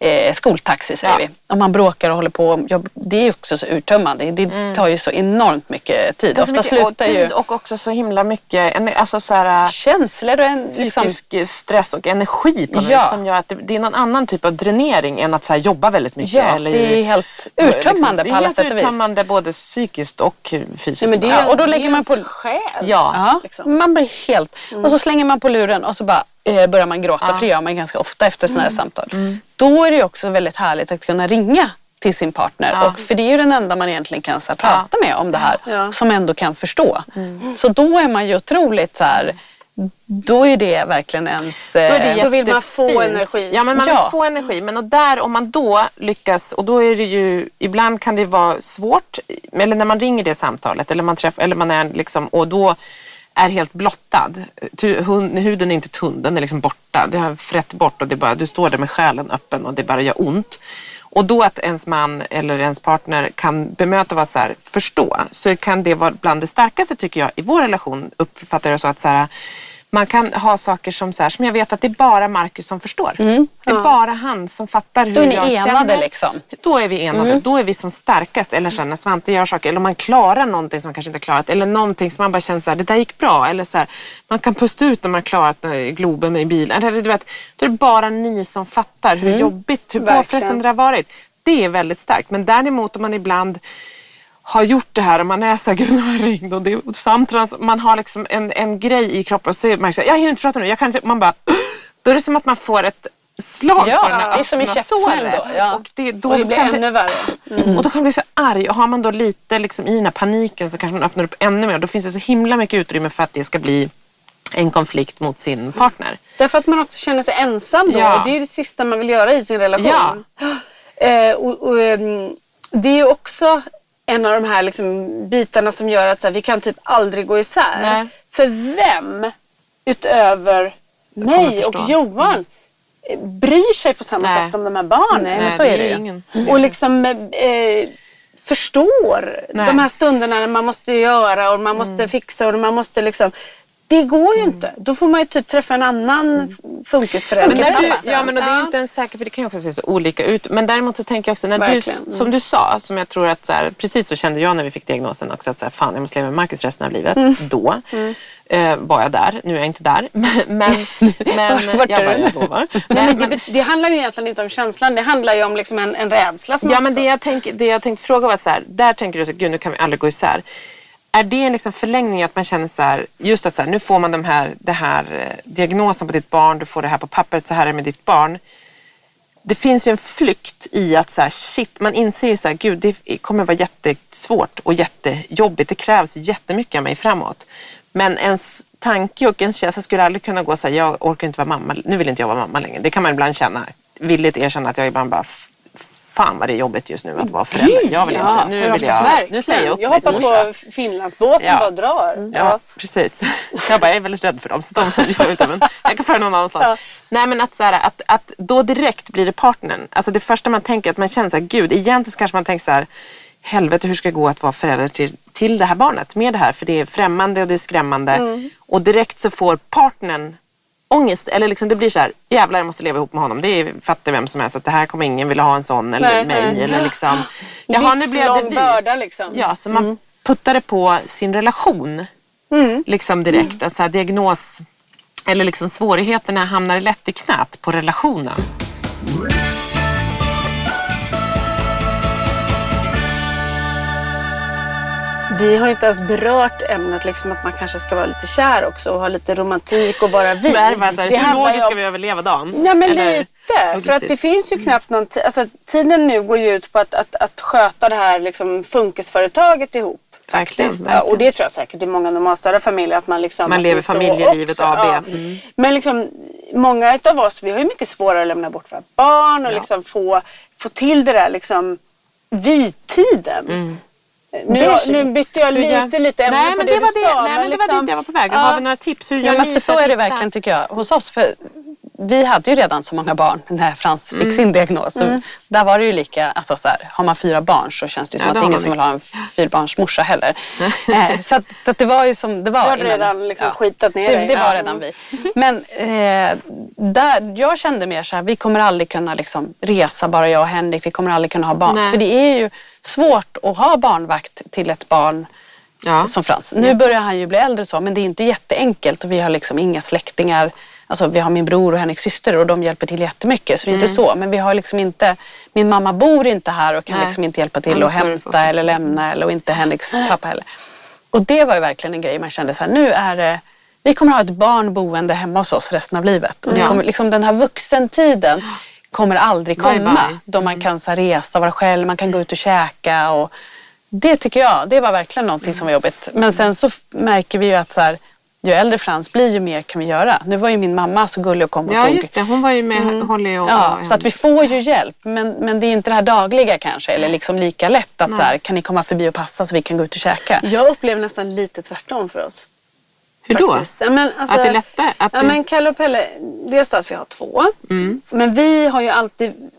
eh, skoltaxi säger Ja. vi. Om man bråkar och håller på. Ja, det är ju också så uttömmande. Det tar ju så enormt mycket tid. Det är Ofta mycket- slutar och ju tid och också så himla mycket alltså så här, känslor och en liksom, psykisk stress och energi på något Ja. som gör att det, det är någon annan typ av dränering än att så här, jobba väldigt mycket. Ja, eller, det är helt uttömmande det på alla är helt sätt och vis. uttömmande både psykiskt och fysiskt. Ja, men det är, Ja, och då det lägger är man på- själ. Ja. Liksom. man blir helt... Och så slänger man på luren och så bara eh, börjar man gråta, för det gör man ganska ofta efter sådana här samtal. Då är det ju också väldigt härligt att kunna ringa till sin partner. Ja. Och, för det är ju den enda man egentligen kan så här, prata med om det här. Ja. Som ändå kan förstå. Så då är man ju otroligt så här... Då är det verkligen ens... Då, det eh, Då vill man få energi. Ja, men man Ja. vill få energi. Men och där, om man då lyckas, och då är det ju, ibland kan det vara svårt, eller när man ringer det samtalet, eller man träffar, eller man är liksom, och då är helt blottad. Huden är inte tunn, den är liksom borta. Det har frätt bort och det bara, du står där med själen öppen och det bara gör ont. Och då att ens man eller ens partner kan bemöta och vara så här, förstå, så kan det vara bland det starkaste tycker jag i vår relation, uppfattar jag så att så här, man kan ha saker som, så här, som jag vet att det är bara Marcus som förstår. Det är bara han som fattar hur Mm. Då är ni jag enade känner. liksom. Då är vi enade. Då är vi som starkast. Eller när Svante gör saker, eller om man klarar någonting som man kanske inte har klarat. Eller någonting som man bara känner så här, det där gick bra. Eller så här, man kan pusta ut när man har klarat eh, Globen med bilen. Eller, du vet, då är det bara ni som fattar hur jobbigt, hur påfrestande det har varit. Det är väldigt starkt. Men däremot om man ibland har gjort det här och man är jag ringt och det är samtrans, man har liksom en, en grej i kroppen och så märker man jag hinner inte prata nu, jag kan man bara, då är det som att man får ett slag Ja, på den här det är som öppna käftsmäll då, ja. Och det, då Och det blir kan ännu värre. Och då kan man bli så arg och har man då lite liksom i den här paniken så kanske man öppnar upp ännu mer. Då finns det så himla mycket utrymme för att det ska bli en konflikt mot sin partner. Därför att man också känner sig ensam då. Ja. Och det är det sista man vill göra i sin relation. Ja. Eh, och, och, ehm, det är ju också en av de här liksom, bitarna som gör att här, vi kan typ aldrig gå isär. Nej. För vem utöver mig och. Johan eh, bryr sig på samma Nej. sätt om de här barnen? Nej, men så är det ju. ingen. och liksom eh, förstår Nej. de här stunderna när man måste göra och man måste fixa och man måste liksom det går ju inte. Då får man ju typ träffa en annan funkisförälder. Men du, ja men och det är inte ens säkert för det kan ju också se så olika ut. Men däremot så tänker jag också när Verkligen. du, Mm. som du sa, som jag tror att så här, precis så kände jag när vi fick diagnosen också att så här, fan jag måste leva med Marcus resten av livet. Mm. Då eh, var jag där, nu är jag inte där. (laughs) Men, men, (laughs) men Vart- vart jag bara, jag lovar. Nej, Nej, men det, men- det handlar ju egentligen inte om känslan. Det handlar ju om liksom en, en rädsla som Ja, men det jag, tänk, det jag tänkte fråga var så här, där tänker du så gud nu kan vi aldrig gå isär. Är det en liksom förlängning att man känner så här, just att så här, nu får man den här, det här eh, diagnosen på ditt barn, du får det här på pappret, så här är det med ditt barn. Det finns ju en flykt i att så här, shit, man inser ju så här, gud det kommer vara jättesvårt och jättejobbigt. Det krävs jättemycket av mig framåt. Men ens tanke och ens känsla skulle aldrig kunna gå så här, jag orkar inte vara mamma, nu vill inte jag vara mamma längre. Det kan man ibland känna, villigt erkänna att jag ibland bara Fan vad det är jobbigt just nu att vara förälder. Jag vill ja, inte. Nu vill jag, nu säger jag upp jag hoppar på Finlandsbåten Ja. och bara drar. Ja, precis. Jag bara, jag är väldigt rädd för dem. Så de gör inte, men jag kan föra någon annanstans. Ja. Nej men att, så här, att, att då direkt blir det partnern. Alltså det första man tänker att man känner så här, gud egentligen kanske man tänker så här, helvete hur ska det gå att vara förälder till, till det här barnet med det här? För det är främmande och det är skrämmande. Mm. Och direkt så får partnern ångest. Eller liksom det blir så här, jävlar jag måste leva ihop med honom. Det är, fattar vem som helst att det här kommer ingen vilja ha en sån eller Nej, mig. nej. Eller liksom, jaha nu blev det vi. börda liksom. Ja, så man puttade på sin relation liksom direkt. Att så här, diagnos eller liksom svårigheterna hamnar lätt i knät på relationen. Vi har inte ens berört ämnet liksom att man kanske ska vara lite kär också och ha lite romantik och vara vi. Nej, Det hur logiskt om- ska vi överleva dagen? Ja men Eller lite. För att det finns ju knappt någon tid. Alltså, tiden nu går ju ut på att, att, att sköta det här liksom, funkisföretaget ihop. Verkligen. Ja, och det tror jag säkert i många normalstörda familjer att man liksom... Man lever familjelivet. AB. Ja. Mm. Men liksom, många av oss, vi har ju mycket svårare att lämna bort våra barn och Ja. liksom få, få till det där liksom vi-tiden. Nu, Det- nu bytte jag lite, lite ämne Nej på men det, det var du det, sa. nej, men det var liksom- dit jag var på väg. Ja. Har vi några tips? Hur Ja, gör men för så är det verkligen tycker jag hos oss. För vi hade ju redan så många barn när Frans Mm. fick sin diagnos. Så Där var det ju lika, alltså så här, har man fyra barn så känns det ju som Ja, att ingen som vill ha en fyrbarnsmorsa heller. (laughs) Eh, så att, så att det var ju som det var. Du hade innan. redan liksom skitat ner det, dig. det var Ja. redan vi. Men eh, där, jag kände mer så här, vi kommer aldrig kunna liksom resa bara jag och Henrik. Vi kommer aldrig kunna ha barn. Nej. För det är ju svårt att ha barnvakt till ett barn Ja. som Frans. Nu börjar han ju bli äldre så, men det är inte jätteenkelt och vi har liksom inga släktingar. Alltså vi har min bror och Henriks syster och de hjälper till jättemycket. Så det är inte så. Men vi har liksom inte, min mamma bor inte här och kan Nej. liksom inte hjälpa till att hämta eller lämna eller och inte Henriks pappa heller. Och det var ju verkligen en grej man kände så här, nu är det vi kommer ha ett barn boende hemma hos oss resten av livet. Och det kommer, liksom, den här vuxentiden kommer aldrig Bye, komma. bye. Då man kan så resa, vara själv, man kan gå ut och käka. Och det tycker jag, det var verkligen någonting som var jobbigt. Men sen så märker vi ju att så här, ju äldre Frans blir ju mer kan vi göra. Nu var ju min mamma så gullig och kom och Ja tog just det, hon var ju med Holly och... Ja, och så att vi får ju hjälp. Men, men det är inte det här dagliga kanske. Eller liksom lika lätt att så här, kan ni komma förbi och passa så vi kan gå ut och käka. Jag upplever nästan lite tvärtom för oss. Hur då? Ja, men, alltså, Att det är lättare? Att ja, det- men Kalle och Pelle, dels då att vi har två. Mm. Men vi har ju alltid,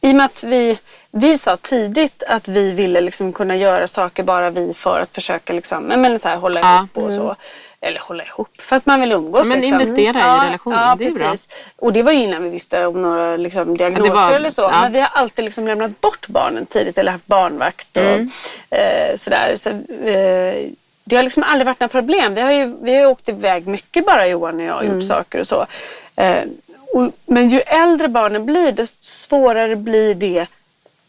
i och med att vi, vi sa tidigt att vi ville liksom kunna göra saker bara vi för att försöka liksom, ja, men så här, hålla Ja. ihop och så. Eller hålla ihop, för att man vill umgås. Ja, men liksom. investera i relationen, Ja, det är bra. precis. Och det var ju innan vi visste om några liksom, diagnoser var- eller så. ja. Men vi har alltid liksom lämnat bort barnen tidigt eller haft barnvakt och Mm. eh, sådär. Så, eh, det har liksom aldrig varit några problem. Vi har ju, vi har åkt iväg mycket bara Johan och jag och Mm. gjort saker och så. Eh, och, men ju äldre barnen blir desto svårare blir det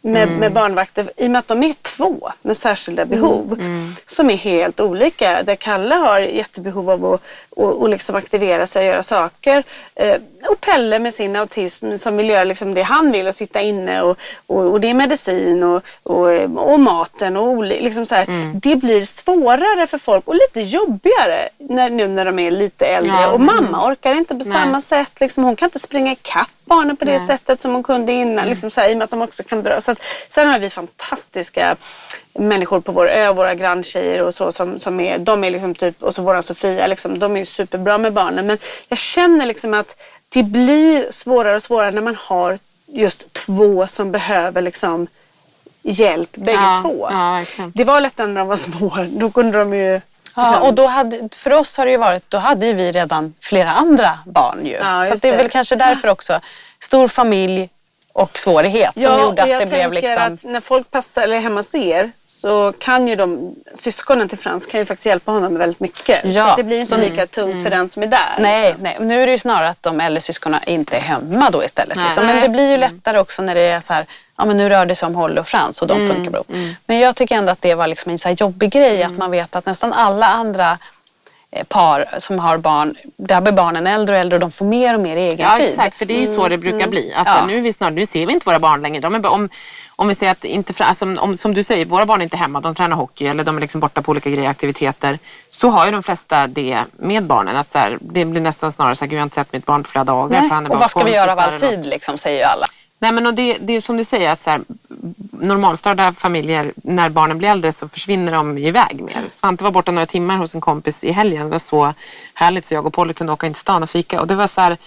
med, Mm. med barnvakter i och med att de är två med särskilda behov Mm. som är helt olika. Där Kalle har jättebehov av att och, och liksom aktivera sig och göra saker. Eh, och Pelle med sin autism som vill göra liksom det han vill och sitta inne och, och, och det är medicin och, och, maten. Och liksom så. Mm. Det blir svårare för folk och lite jobbigare när, nu när de är lite äldre. Ja. Och mamma orkar inte på Nej. samma sätt. Liksom, hon kan inte springa ikapp barnen på det Nej. sättet som hon kunde innan. Mm. Liksom så här, I och med att de också kan dra. Så att, sen har vi fantastiska människor på vår ö, våra granntjejer och så som, som är, de är liksom typ, och så våran Sofia, liksom, de är superbra med barnen. Men jag känner liksom att det blir svårare och svårare när man har just två som behöver liksom hjälp bägge ja, två. Ja, det var lättare när de var små. Då kunde de ju Ja, liksom. och då hade, för oss har det ju varit, då hade ju vi redan flera andra barn ju. Ja, så det är väl kanske därför också stor familj och svårighet som ja, gjorde att det blev liksom... Att när folk passar, eller hemma hos er så kan ju de, syskonen till Frans kan ju faktiskt hjälpa honom väldigt mycket. Ja, så det blir inte lika tungt mm. för den som är där. Nej, liksom. nej, nu är det ju snarare att de äldre syskonen inte är hemma då istället. Liksom. Men det blir ju lättare också när det är så här, ja men nu rör det sig om Holly och Frans och de mm, funkar bra. Mm. Men jag tycker ändå att det var liksom en så jobbig grej att man vet att nästan alla andra par som har barn, där blir barnen äldre och äldre och de får mer och mer egen ja, tid. Ja exakt, för det är ju så det brukar mm. bli. Alltså, ja. nu, vi snart, nu ser vi inte våra barn längre. De är, om, om vi säger att inte, alltså, om, som du säger, våra barn är inte hemma, de tränar hockey eller de är liksom borta på olika grejer, aktiviteter. Så har ju de flesta det med barnen. Att så här, det blir nästan snarare så här, jag har inte sett mitt barn på flera dagar. Nej. För han är och vad ska vi göra av all tid liksom, säger ju alla. Nej men och det, det är som du säger att så här, normalstörda familjer, när barnen blir äldre så försvinner de iväg mer. Svante var borta några timmar hos en kompis i helgen. Det var så härligt så jag och Polly kunde åka in till stan och fika. Och det var så här,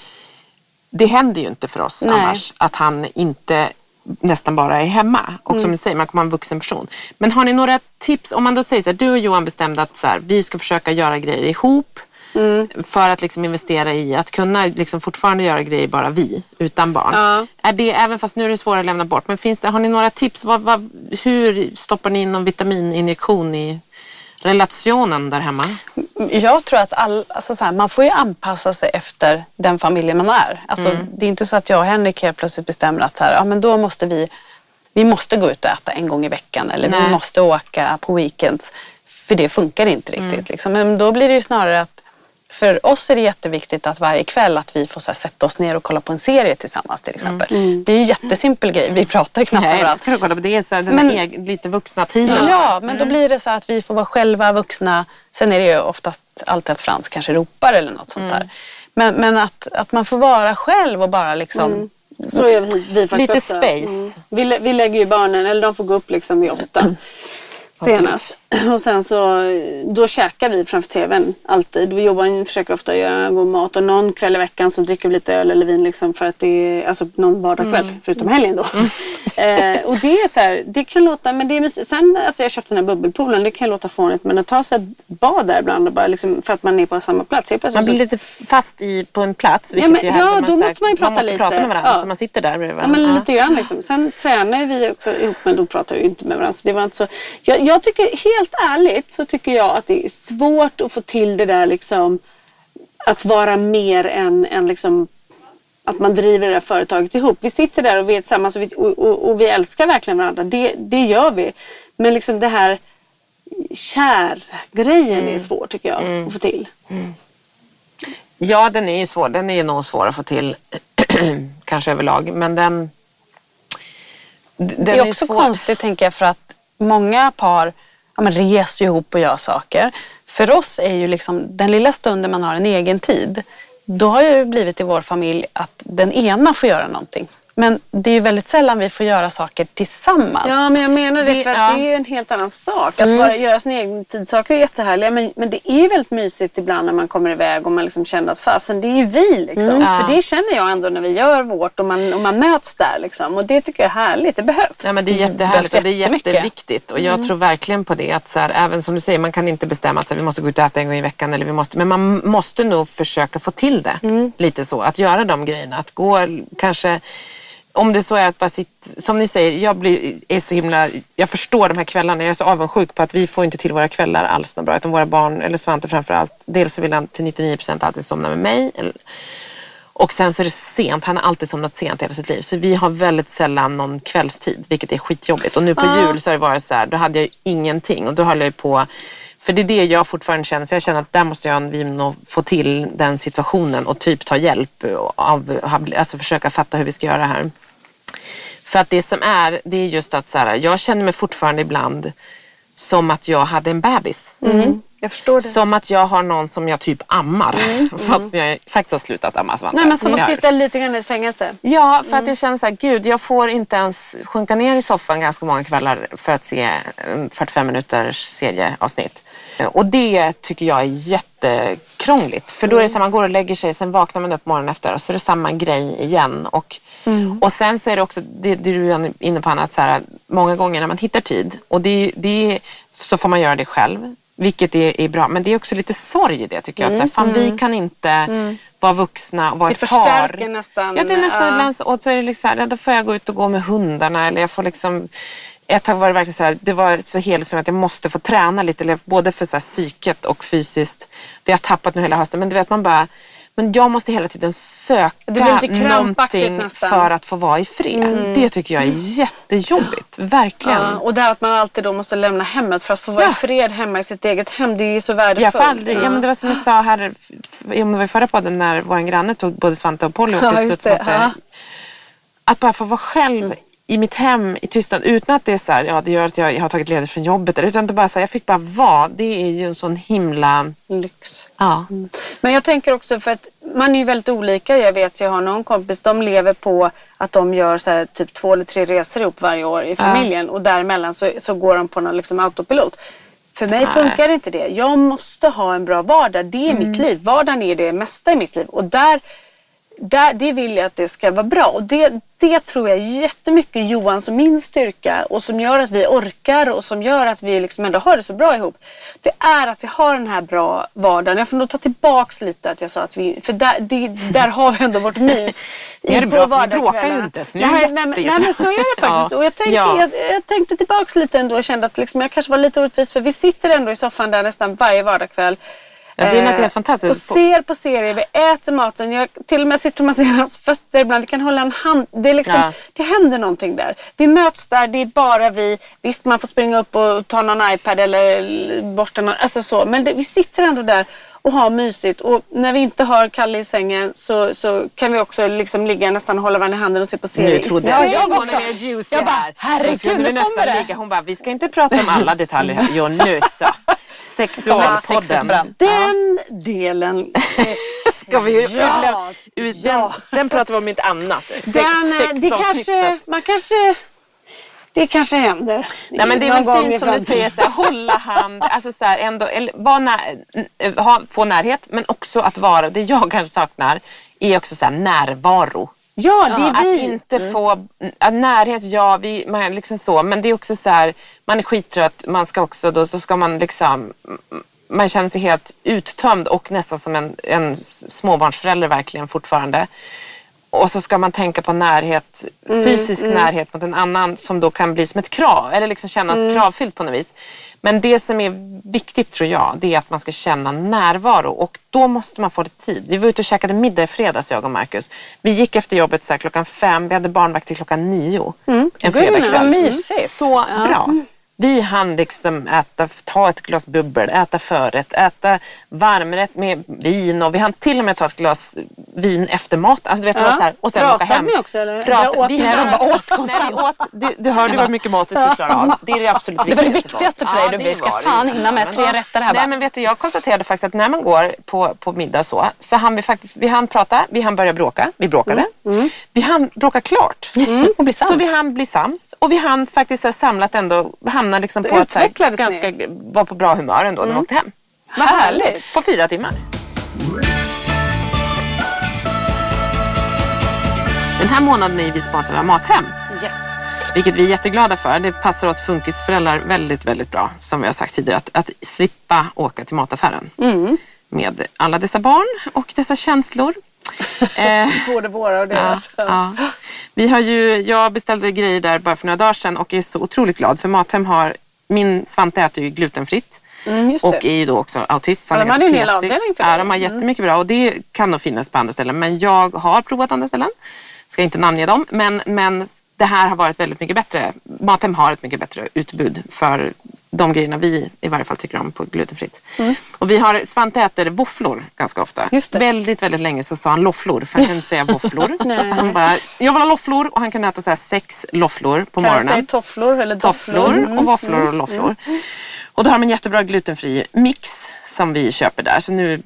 det händer ju inte för oss Nej. annars att han inte nästan bara är hemma. Och som mm. du säger, man kommer vara en vuxen person. Men har ni några tips? Om man då säger så här, du och Johan bestämde att så här, vi ska försöka göra grejer ihop. Mm. För att liksom investera i att kunna liksom fortfarande göra grejer bara vi, utan barn. Ja. Är det, även fast nu är det svårare att lämna bort, men finns har ni några tips? Vad, vad, hur stoppar ni in någon vitamininjektion i relationen där hemma? Jag tror att all, alltså så här, man får ju anpassa sig efter den familjen man är. Alltså, mm. Det är inte så att jag och Henrik helt plötsligt bestämmer att så här, ja, men då måste vi, vi måste gå ut och äta en gång i veckan eller Nej. vi måste åka på weekends. För det funkar inte riktigt. Mm. Liksom. Men då blir det ju snarare att för oss är det jätteviktigt att varje kväll att vi får så sätta oss ner och kolla på en serie tillsammans till exempel. Mm. mm. Det är ju en jättesimpel grej. Vi pratar ju knappt med varandra. Jag älskar att kolla på det. Så den men, egen, lite vuxna tiden. Ja, men mm. då blir det så att vi får vara själva vuxna. Sen är det ju oftast alltid att Frans kanske ropar eller något sånt mm. där. Men, men att, att man får vara själv och bara liksom mm. Så är vi, vi faktiskt Lite space. Mm. Vi, vi lägger ju barnen, eller de får gå upp liksom vid åtta senast. (clears throat) Och sen så, då käkar vi framför tvn alltid. Vi jobbar, försöker ofta göra god mat och någon kväll i veckan så dricker vi lite öl eller vin liksom för att det är, alltså någon vardagskväll mm. förutom helgen då. Mm. (laughs) eh, och det är så här, det kan låta, men det är, sen att vi har köpt den här bubbelpoolen, det kan låta fånigt men att ta sig ett bad där ibland och bara liksom, för att man är på samma plats. Man blir lite fast i, på en plats. Ja, men, ja då måste man ju prata man måste lite. prata med varandra ja. för man sitter där bredvid varandra. Ja, men lite grann liksom. Sen tränar vi också ihop men då pratar vi inte med varandra. Så det var inte så. Jag, jag tycker helt ärligt så tycker jag att det är svårt att få till det där liksom att vara mer än, än liksom att man driver det där företaget ihop. Vi sitter där och vi är tillsammans och vi, och, och, och vi älskar verkligen varandra. Det, det gör vi. Men liksom det här kär-grejen mm. är svår tycker jag mm. att få till. Mm. Ja, den är ju svår. Den är nog svår att få till (clears throat) kanske överlag. Men den... den det är också är konstigt tänker jag för att många par ja, men reser ihop och gör saker. För oss är ju liksom den lilla stunden man har en egen tid, då har det blivit i vår familj att den ena får göra någonting. Men det är ju väldigt sällan vi får göra saker tillsammans. Ja, men jag menar det, det för ja. det är ju en helt annan sak. Att mm. bara göra sina egna tidssaker är jättehärliga. Men, men det är ju väldigt mysigt ibland när man kommer iväg och man liksom känner att fasen, det är ju vi liksom. Mm. För det känner jag ändå när vi gör vårt och man, och man möts där liksom. Och det tycker jag är härligt. Det behövs. Ja, men det är jättehärligt och det är jätteviktigt. Och jag mm. tror verkligen på det. Att så här, även som du säger, man kan inte bestämma att så här, vi måste gå ut och äta en gång i veckan. Eller vi måste, men man måste nog försöka få till det. Mm. Lite så. Att göra de grejerna. Att gå kanske om det så är att bara sitta, som ni säger, jag blir, är så himla, jag förstår de här kvällarna, jag är så avundsjuk på att vi får inte till våra kvällar alls något bra. Utan våra barn, eller Svante framförallt, dels vill han till 99 procent alltid somna med mig. Och sen så är det sent, han har alltid somnat sent hela sitt liv. Så vi har väldigt sällan någon kvällstid, vilket är skitjobbigt. Och nu på ah. jul så har det varit så här, då hade jag ju ingenting och då höll jag på för det är det jag fortfarande känner. Så jag känner att där måste jag vi nog få till den situationen och typ ta hjälp av, alltså försöka fatta hur vi ska göra det här. För att det som är, det är just att så här, jag känner mig fortfarande ibland som att jag hade en bebis. Mm. Jag förstår det. Som att jag har någon som jag typ ammar. (laughs) Fast jag faktiskt har slutat amma Svante. Nej men som att sitta lite grann i ett fängelse. Ja, för att jag känner så här, gud, jag får inte ens sjunka ner i soffan ganska många kvällar för att se en 45 minuters serieavsnitt. Och det tycker jag är jättekrångligt. För då är det så här, man går och lägger sig, sen vaknar man upp morgonen efter och så är det samma grej igen. Och, och sen så är det också, det, det du är inne på Anna, att så här, många gånger när man hittar tid och det, det, så får man göra det själv. Vilket är, är bra, men det är också lite sorg i det tycker jag. Att så här, fan, vi kan inte vara vuxna och vara Det ett par. förstärker nästan, Ja, det är nästan så, och så är det liksom, då får jag gå ut och gå med hundarna eller jag får liksom ett tag var det verkligen så här, det var så heligt för mig att jag måste få träna lite, både för så här psyket och fysiskt. Det har jag tappat nu hela hösten, men du vet man bara, men jag måste hela tiden söka någonting nästan. för att få vara i fred. Det tycker jag är jättejobbigt, verkligen. Ja, och det här att man alltid då måste lämna hemmet för att få vara Ja. i fred hemma i sitt eget hem. Det är ju så Jag värdefullt. får aldrig, ja, men det var som jag sa här, om det var i förra podden när vår granne tog både Svante och Polly och Ja, ut så det. att, Ja. att bara få vara själv i mitt hem i tystnad utan att det är så här, ja det gör att jag, jag har tagit ledigt från jobbet utan att bara så här, jag fick bara vara. Det är ju en sån himla... Lyx. Ja. Men jag tänker också för att man är ju väldigt olika. Jag vet, jag har någon kompis, de lever på att de gör så här, typ två eller tre resor ihop varje år i familjen och däremellan så, så går de på någon liksom autopilot. För mig funkar inte det. Jag måste ha en bra vardag. Det är Mm. mitt liv. Vardagen är det mesta i mitt liv. Och där, där, det vill jag att det ska vara bra. Och det, det tror jag jättemycket Johans och min styrka och som gör att vi orkar och som gör att vi liksom ändå har det så bra ihop. Det är att vi har den här bra vardagen. Jag får nog ta tillbaks lite att jag sa att vi, för där, det, där har vi ändå vårt mys. (laughs) Det är det bra, för vi bråkar ju inte Nej, nej, men, nej men så är det faktiskt. Och jag, tänkte, Ja. jag, jag tänkte tillbaks lite ändå och kände att liksom, jag kanske var lite orättvis för vi sitter ändå i soffan där nästan varje vardagskväll. Ja, det är något Eh, helt fantastiskt. Och ser på serier, vi äter maten. Jag till och med sitter och masserar hans fötter ibland. Vi kan hålla en hand. Det, är liksom, Ja. det händer någonting där. Vi möts där, det är bara vi. Visst, man får springa upp och ta någon iPad eller borsta någon, alltså så. Men det, vi sitter ändå där och har mysigt. Och när vi inte har Kalle i sängen så, så kan vi också liksom ligga nästan och hålla varandra i handen och se på serier. Nu trodde Ja, jag, jag jag också. Jag bara, här. herregud, nu kommer nästan det. ligga. Hon bara, vi ska inte prata om alla detaljer här. Jo, nu så. Sexualpodden. Fram. Den delen. (laughs) Ska vi Ja, utlä- ut, den, den pratar vi om inte annat. Sex, Den, eh, det kanske, man kanske, det kanske händer. Nej men det är väl fint som du säger, så här, hålla hand, alltså så här, ändå, eller, när, ha, få närhet men också att vara, det jag kanske saknar är också så här, närvaro. Ja, det är Att vi. inte få, att närhet, ja, vi, man, liksom så, men det är också så här, man är skittrött, man ska också då, så ska man liksom, man känner sig helt uttömd och nästan som en, en småbarnsförälder verkligen fortfarande. Och så ska man tänka på närhet, fysisk närhet mot en annan som då kan bli som ett krav eller liksom kännas kravfyllt på något vis. Men det som är viktigt tror jag, det är att man ska känna närvaro och då måste man få lite tid. Vi var ute och käkade middag i fredags jag och Marcus. Vi gick efter jobbet så här, klockan fem, vi hade barnvakt till klockan nio. En Vad fredagkväll. mysigt. Så bra. Vi hann liksom äta, ta ett glas bubbel, äta förrätt, äta varmrätt med vin och vi hann till och med ta ett glas vin efter mat. Alltså, du vet, det var så här, och sen åka Pratade hem. ni också, eller? Prata, Eller åt vi hann- Nej, de bara åt Nej, konstant. vi åt, du, du hörde hur mycket mat vi skulle klara av. (laughs) Det är det absolut Det var det viktigaste för viktigaste dig. Ja, Du, ska fan hinna med tre rätter här, Nej men vet du, jag konstaterade faktiskt att när man går på, på middag så, så hann vi faktiskt, vi hann prata, vi hann börja bråka, vi bråkade. Vi hann bråka klart. Och bli sams. Så vi hann bli sams och vi hann faktiskt här, samlat ändå, hamna liksom på att här, ganska, vara på bra humör ändå när vi åkte hem. Vad härligt. På fyra timmar. Den här månaden är vi sponsrade av Mathem. Yes. Vilket vi är jätteglada för. Det passar oss funkisföräldrar väldigt, väldigt bra. Som vi har sagt tidigare, att, att slippa åka till mataffären. Med alla dessa barn och dessa känslor. Eh, (laughs) Både våra och deras. ja. Vi har ju, jag beställde grejer där bara för några dagar sedan och är så otroligt glad för Mathem har, min Svante äter ju glutenfritt. Mm, Och är ju då också autist. Ja, de hade en hel avdelning för Ja, det. de har jättemycket bra och det kan nog finnas på andra ställen. Men jag har provat andra ställen. Ska inte namnge dem. Men, men det här har varit väldigt mycket bättre. Mathem har ett mycket bättre utbud för de grejerna vi i varje fall tycker om på glutenfritt. Och vi har, Svante äter våfflor ganska ofta. Mm. Väldigt, väldigt länge så sa han lofflor för han kunde inte säga (laughs) våfflor. så han bara, jag vill ha lofflor och han kunde äta så här sex lofflor på Kan morgonen säga tofflor eller tofflor Mm. och våfflor och lofflor. Och då har de en jättebra glutenfri mix som vi köper där. Så nu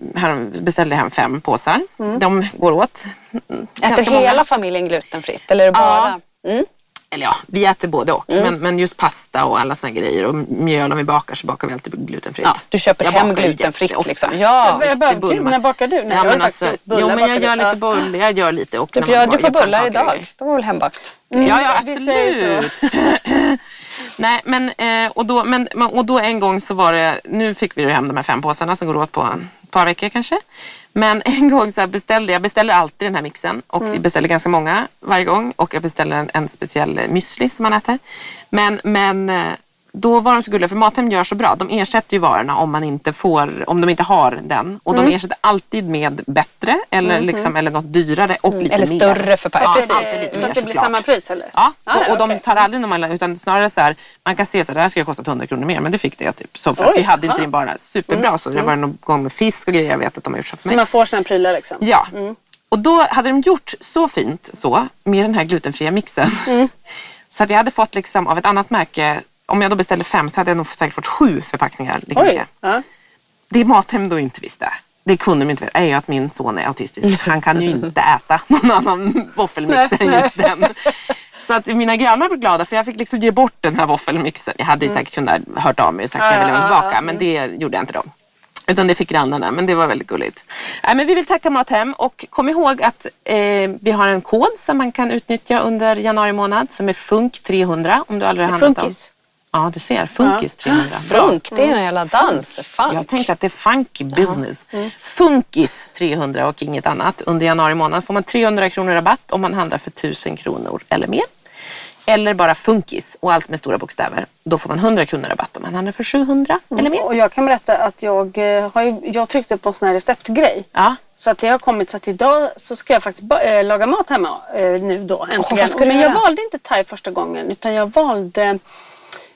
beställde jag hem fem påsar. De går åt. Äter ganska många. hela familjen glutenfritt eller är det bara? Mm. Eller ja, vi äter både och. Men, men just pasta och alla såna grejer och mjöl om vi bakar så bakar vi alltid glutenfritt. Ja, du köper Jag hem glutenfritt liksom. Ja. Jag bara, bullma. när bakar du? Nej, Ja, jag men alltså, bullar jo, men jag bakade. gör lite Ja. bullar. Jag gör lite. Och Du bjöd ju på bullar idag. Det var väl hembakt? Ja, ja vi säger absolut. (laughs) Nej, men, eh, och, då, men, och då en gång så var det, nu fick vi ju hem de här fem påsarna som går åt på par veckor kanske. Men (laughs) en gång så beställde jag, beställer alltid den här mixen och jag beställer ganska många varje gång och jag beställer en, en speciell eh, müsli som man äter. Men, men eh, då var de så gulliga för Mathem gör så bra. De ersätter ju varorna om, man inte får, om de inte har den. Och de ersätter alltid med bättre eller, liksom, eller något dyrare och lite Eller mer. större förpackning. Ja, Fast det, mer fast det blir såklart. samma pris eller? Ja, Ah, och, och de okej. tar aldrig någon utan snarare så här, man kan se så här, det här skulle ha kostat 100 kronor mer, men det fick det typ. Så för att Oj, vi hade inte aha. Mm. din bara superbra, så det var någon gång med fisk och grejer jag vet att de har gjort så för Så mig. man får sina prylar liksom? Ja, och då hade de gjort så fint så med den här glutenfria mixen. Mm. (laughs) Så att jag hade fått liksom av ett annat märke, om jag då beställde fem så hade jag nog säkert fått sju förpackningar lika Oj! Ja. Det Mathem då inte visste, det kunde de inte veta, är ju att min son är autistisk. (laughs) Han kan ju inte äta någon annan våffelmix än just den. Så att mina grannar blev glada för jag fick liksom ge bort den här våffelmixen. Jag hade ju säkert kunnat hört av mig och sagt att jag ville ha tillbaka men det gjorde jag inte då. Utan det fick grannarna, men det var väldigt gulligt. Nej, men vi vill tacka Mathem och kom ihåg att eh, vi har en kod som man kan utnyttja under januari månad som är FUNK300 om du aldrig har handlat om. Ja, du ser. Funkis 300. Bra. (gasps) Funk, det är en jävla dans. Funk. Jag tänkte att det är funky business. Funkis 300 och inget annat. Under januari månad får man 300 kronor rabatt om man handlar för 1000 kronor eller mer. Eller bara funkis och allt med stora bokstäver. Då får man 100 kronor rabatt om man handlar för 700 eller mer. Och jag kan berätta att jag, eh, har ju, jag tryckte på en sån här receptgrej. Ja. Så att det har kommit så att idag så ska jag faktiskt äh, laga mat hemma äh, nu då äntligen. du Men jag valde inte thai första gången utan jag valde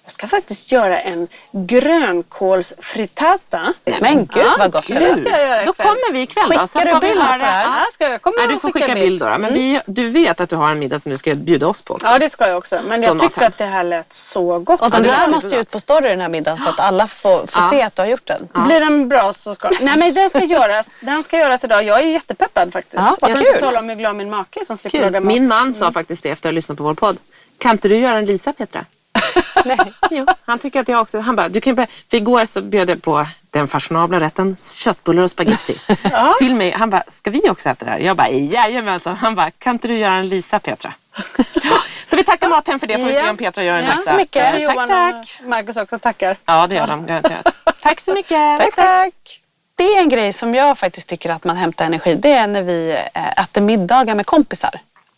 jag ska faktiskt göra en grönkålsfrittata. Men gud vad gott det det ska jag göra Då kommer vi ikväll Skickar du får vi bild på det här? Ja, ska jag, kommer Nej, du får skicka bild då. då. Men vi, du vet att du har en middag som du ska bjuda oss på också. Ja det ska jag också. Men jag tyckte att det här lät så gott. Och den det här måste ju ut på story den här middagen så att alla får, får Ja. se att du har gjort den. Blir den bra så ska (laughs) Nej men den ska göras. Den ska göras idag. Jag är jättepeppad faktiskt. Ja, vad jag kul. inte tala om hur glad min make som slipper laga mat. Min man sa faktiskt det efter att ha lyssnat på vår podd. Kan inte du göra en Lisa Petra? (laughs) Nej. Jo, han tycker att jag också, han bara, du kan börja, för igår så bjöd jag på den fashionabla rätten köttbullar och spaghetti. (laughs) Till mig, han bara, ska vi också äta det här? Jag bara, jajamensan. Han bara, kan inte du göra en Lisa Petra? (laughs) så vi tackar Mathem för det, får vi se Ja. om Petra gör en Ja, Lisa. så mycket. Så Johan Tack, tack. och Marcus också tackar. Ja, det gör de garanterat. Tack så mycket. Tack, tack. Det är en grej som jag faktiskt tycker att man hämtar energi. Det är när vi eh, äter middagar med kompisar.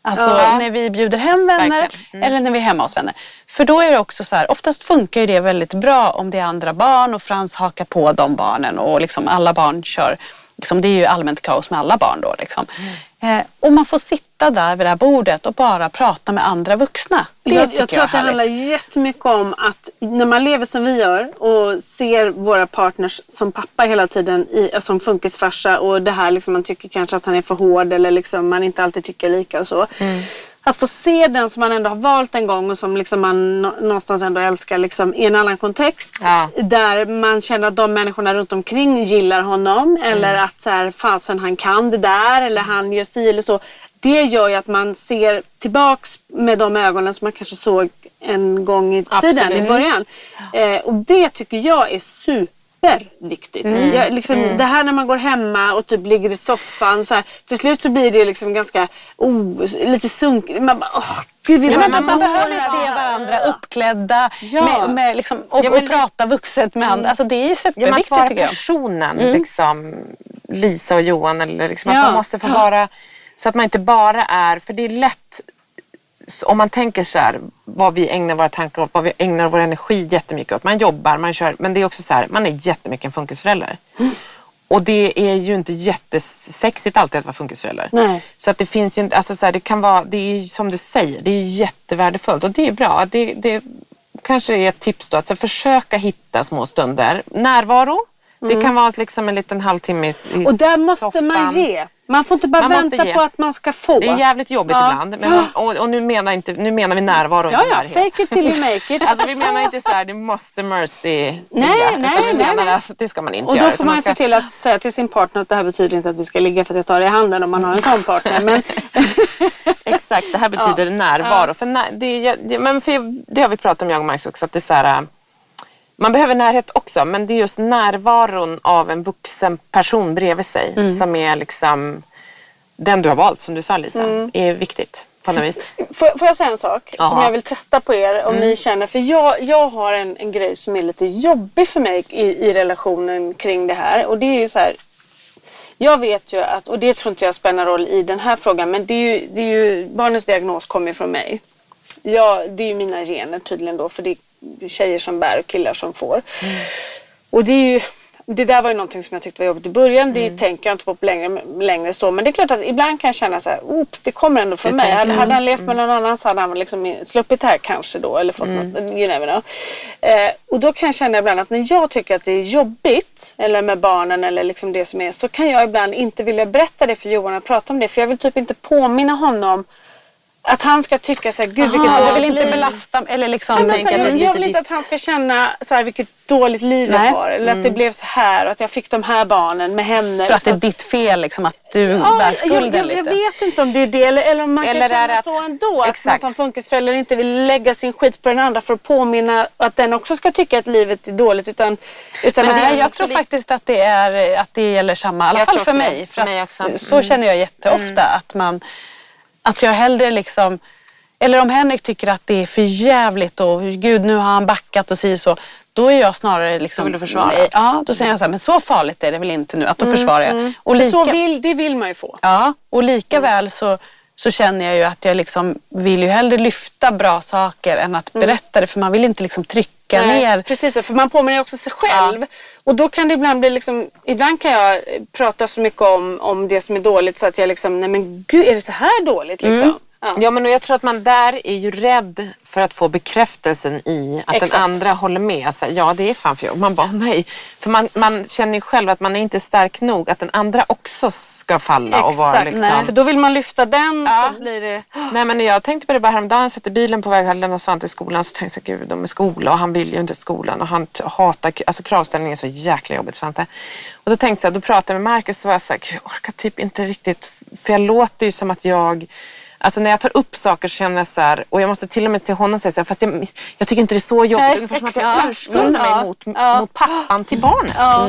Alltså Ja. när vi bjuder hem vänner. Mm. eller när vi är hemma hos vänner. För då är det också så här, oftast funkar ju det väldigt bra om det är andra barn och Frans hakar på de barnen och liksom alla barn kör. Liksom, det är ju allmänt kaos med alla barn då. Liksom. Mm. Eh, och man får sitta där vid det här bordet och bara prata med andra vuxna. Det jag, tycker jag tror att det är handlar jättemycket om att när man lever som vi gör och ser våra partners som pappa hela tiden i, alltså som funkisfarsa och det här liksom man tycker kanske att han är för hård eller liksom man inte alltid tycker lika och så. Mm. Att få se den som man ändå har valt en gång och som liksom man nå- någonstans ändå älskar liksom, i en annan kontext. Ja. Där man känner att de människorna runt omkring gillar honom eller Mm. att så här, fasen han kan det där eller han gör si eller så. Det gör ju att man ser tillbaks med de ögonen som man kanske såg en gång i tiden, Absolut. i början. Eh, och det tycker jag är superviktigt. Mm. Jag, liksom, Det här när man går hemma och typ ligger i soffan. Så här, till slut så blir det liksom ganska oh, lite sunkigt. Man bara, åh, gud, vi Ja, bara man, man behöver se varandra uppklädda Ja. med, med liksom, och, Ja, men och prata vuxet med andra. Alltså, det är Ja, superviktigt vara tycker jag. personen, liksom, Lisa och Johan. Eller liksom, Ja. att man måste få vara, så att man inte bara är, för det är lätt om man tänker så här, vad vi ägnar våra tankar åt, vad vi ägnar vår energi jättemycket åt. Man jobbar, man kör, men det är också så här, man är jättemycket en funkisförälder. Och det är ju inte jättesexigt alltid att vara funkisförälder. Nej. Så att det finns ju inte, alltså så här, det kan vara, det är ju som du säger, det är ju jättevärdefullt och det är bra. Det, det kanske är ett tips då, att så försöka hitta små stunder. Närvaro, Det kan vara liksom en liten halvtimme i, i Och där måste soffan. man ge. Man får inte bara Man vänta på att man ska få. Det är jävligt jobbigt Ja. ibland. Men man, och, och nu, menar inte, nu menar vi närvaro, Ja, inte ja, närhet. fake it till you make it. (laughs) Alltså vi menar inte så här, du måste mercy Nej, ligga, nej, utan vi nej, menar nej. att det ska man inte Och göra. då får utan man ska- se till att säga till sin partner att det här betyder inte att vi ska ligga för att jag tar dig i handen om man har en sån partner. Men, (laughs) Exakt, det här betyder närvaro. För när, det, det, men för det har vi pratat om jag och Marcus också, att det är så här, man behöver närhet också, men det är just närvaron av en vuxen person bredvid sig Mm. som är liksom den du har valt, som du sa Lisa, Mm. är viktigt på något vis. (laughs) får, får jag säga en sak som Ja. jag vill testa på er om Mm. ni känner. För jag, jag har en, en grej som är lite jobbig för mig i, i relationen kring det här. Och det är ju så här. Jag vet ju att, och det tror inte jag spelar roll i den här frågan, men det är ju, det är ju barnens diagnos kommer ju från mig. Ja, det är ju mina gener tydligen då, för det tjejer som bär och killar som får. Och det är ju, det där var ju någonting som jag tyckte var jobbigt i början. Det Mm. tänker jag inte på längre, längre så. Men det är klart att ibland kan jag känna så här, oops, det kommer ändå från mig. Hade, hade han levt Mm. med någon annan så hade han liksom sluppit det här kanske då. Eller fått Mm. något, you never know. Eh, och då kan jag känna ibland att när jag tycker att det är jobbigt, eller med barnen eller liksom det som är, så kan jag ibland inte vilja berätta det för Johan och prata om det. För jag vill typ inte påminna honom att han ska tycka så här, gud vilket Ah, du dåligt vill inte belasta eller liksom... Nej, så här, jag, det jag vill inte att han ska känna så här, vilket dåligt liv Nej. jag har. Eller att det blev så här och att jag fick de här barnen med henne. För att det Så är ditt fel liksom att du Ja, bär jag, skulden jag, lite. jag vet inte om det är det eller, eller om man Eller kan är känna det att- så ändå. Att man Exakt. som funkisförälder inte vill lägga sin skit på den andra för att påminna att den också ska tycka att livet är dåligt. Utan, utan Men det är jag tror faktiskt att det, är, att det gäller samma, i alla Jag fall för det. mig. För För mig att. Mm. Så känner jag jätteofta att man, att jag hellre liksom, eller om Henrik tycker att det är för jävligt och gud nu har han backat och säger så. Då är jag snarare liksom... Då vill du försvara? Nej, ja, då säger jag så här, men så farligt är det väl inte nu. Att då försvarar jag. Och För lika, så vill, det vill man ju få. Ja, och lika väl så, så känner jag ju att jag liksom vill ju hellre lyfta bra saker än att berätta det. För man vill inte liksom trycka Nej, ner. Precis, så, för man påminner också sig själv. Och då kan det ibland bli liksom, ibland kan jag prata så mycket om, om det som är dåligt så att jag liksom, nej men gud är det så här dåligt liksom? Mm. Ja. Ja men och jag tror att man där är ju rädd för att få bekräftelsen i att Exakt. den andra håller med. Alltså, ja det är fan för jobb. Man bara nej. För man, man känner ju själv att man är inte stark nog att den andra också ska falla och vara Exakt, liksom. nej, för då vill man lyfta den Ja. så blir det... Nej men jag tänkte på det bara häromdagen, jag satt i bilen på väg att lämna Svante till skolan så tänkte jag gud de är skola och han vill ju inte till skolan och han hatar, alltså kravställningen är så jäkla jobbigt Svante. Och då tänkte jag, då pratade jag med Marcus så var jag såhär, jag orkar typ inte riktigt, för jag låter ju som att jag Alltså när jag tar upp saker så känner jag så här, och jag måste till och med till honom säga så här, fast jag, jag tycker inte det är så jobbigt. Nej, Ungefär som att exakt. jag urskuldar mig mot, ja. mot pappan till barnet. Ja.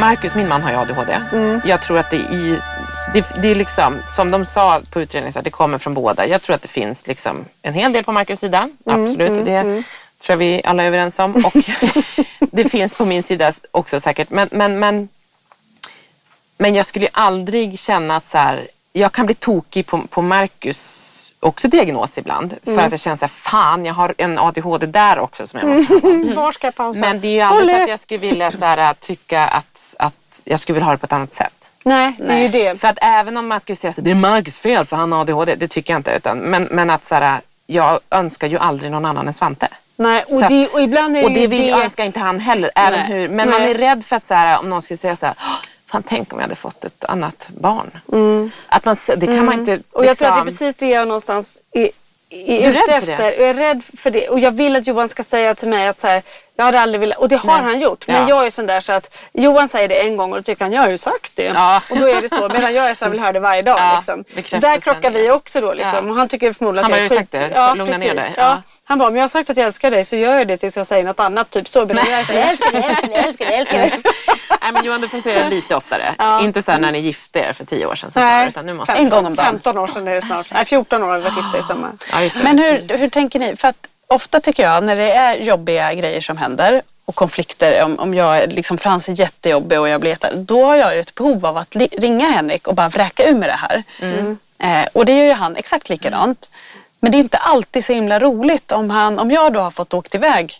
Marcus, min man, har ju ADHD. Jag tror att det är i... Det, det är liksom, som de sa på utredningen, så här, det kommer från båda. Jag tror att det finns liksom en hel del på Marcus sida. Absolut, det tror jag vi alla är överens om. Och (laughs) det finns på min sida också säkert. Men, men, men, men jag skulle ju aldrig känna att så här, jag kan bli tokig på, på Marcus också diagnos ibland. För att jag känner så här, fan jag har en ADHD där också som jag måste ha. (laughs) Var ska jag pausa? Men det är ju aldrig så att jag skulle vilja så här, tycka att jag skulle vilja ha det på ett annat sätt. Nej, det är ju det. För att även om man skulle säga att det är Marcus fel för han har ADHD, det tycker jag inte. Utan, men, men att så här, jag önskar ju aldrig någon annan än Svante. Nej, och, att- det, och ibland är och det, det vill, det önskar inte han heller. Även Nej. hur, men man Nej. är rädd för att så här, om någon skulle säga så här, "Åh, fan tänk om jag hade fått ett annat barn. Att man, det kan man inte... Mm. Och jag tror att det är liksom- precis det jag någonstans är, är är rädd för det? efter. Jag är rädd för det. Och jag vill att Johan ska säga till mig att så här, jag hade aldrig velat, och det har Nej. han gjort. Men Ja. jag är sån där så att Johan säger det en gång och då tycker han, jag har ju sagt det. Ja. Och då är det så. Medan jag är så här, vill höra det varje dag. Ja, liksom. Där krockar vi också då. Liksom. Och han tycker förmodligen Han att har jag ju är sagt skit. det. Ja, Lugna ner precis. dig. Ja. Ja. Han bara, om jag har sagt att jag älskar dig så gör jag det tills jag säger något annat. Typ så. Men jag så, jag älskar dig, jag älskar dig, älskar dig, jag älskar dig. (laughs) Nej men Johan du får säga det lite oftare. Inte så här när ni gifte er för tio år sedan. Så du, utan nu måste... En gång om dagen. 15 år sedan är det snart. Nej, 14 år har vi varit gifta i sommar. Ja, just det. Men hur, hur tänker ni? För att ofta tycker jag när det är jobbiga grejer som händer och konflikter, om, om jag är liksom Frans är jättejobbig och jag blir jätte, då har jag ju ett behov av att ringa Henrik och bara vräka ur med det här. Eh, och det gör ju han exakt likadant. Men det är inte alltid så himla roligt om, han, om jag då har fått åkt iväg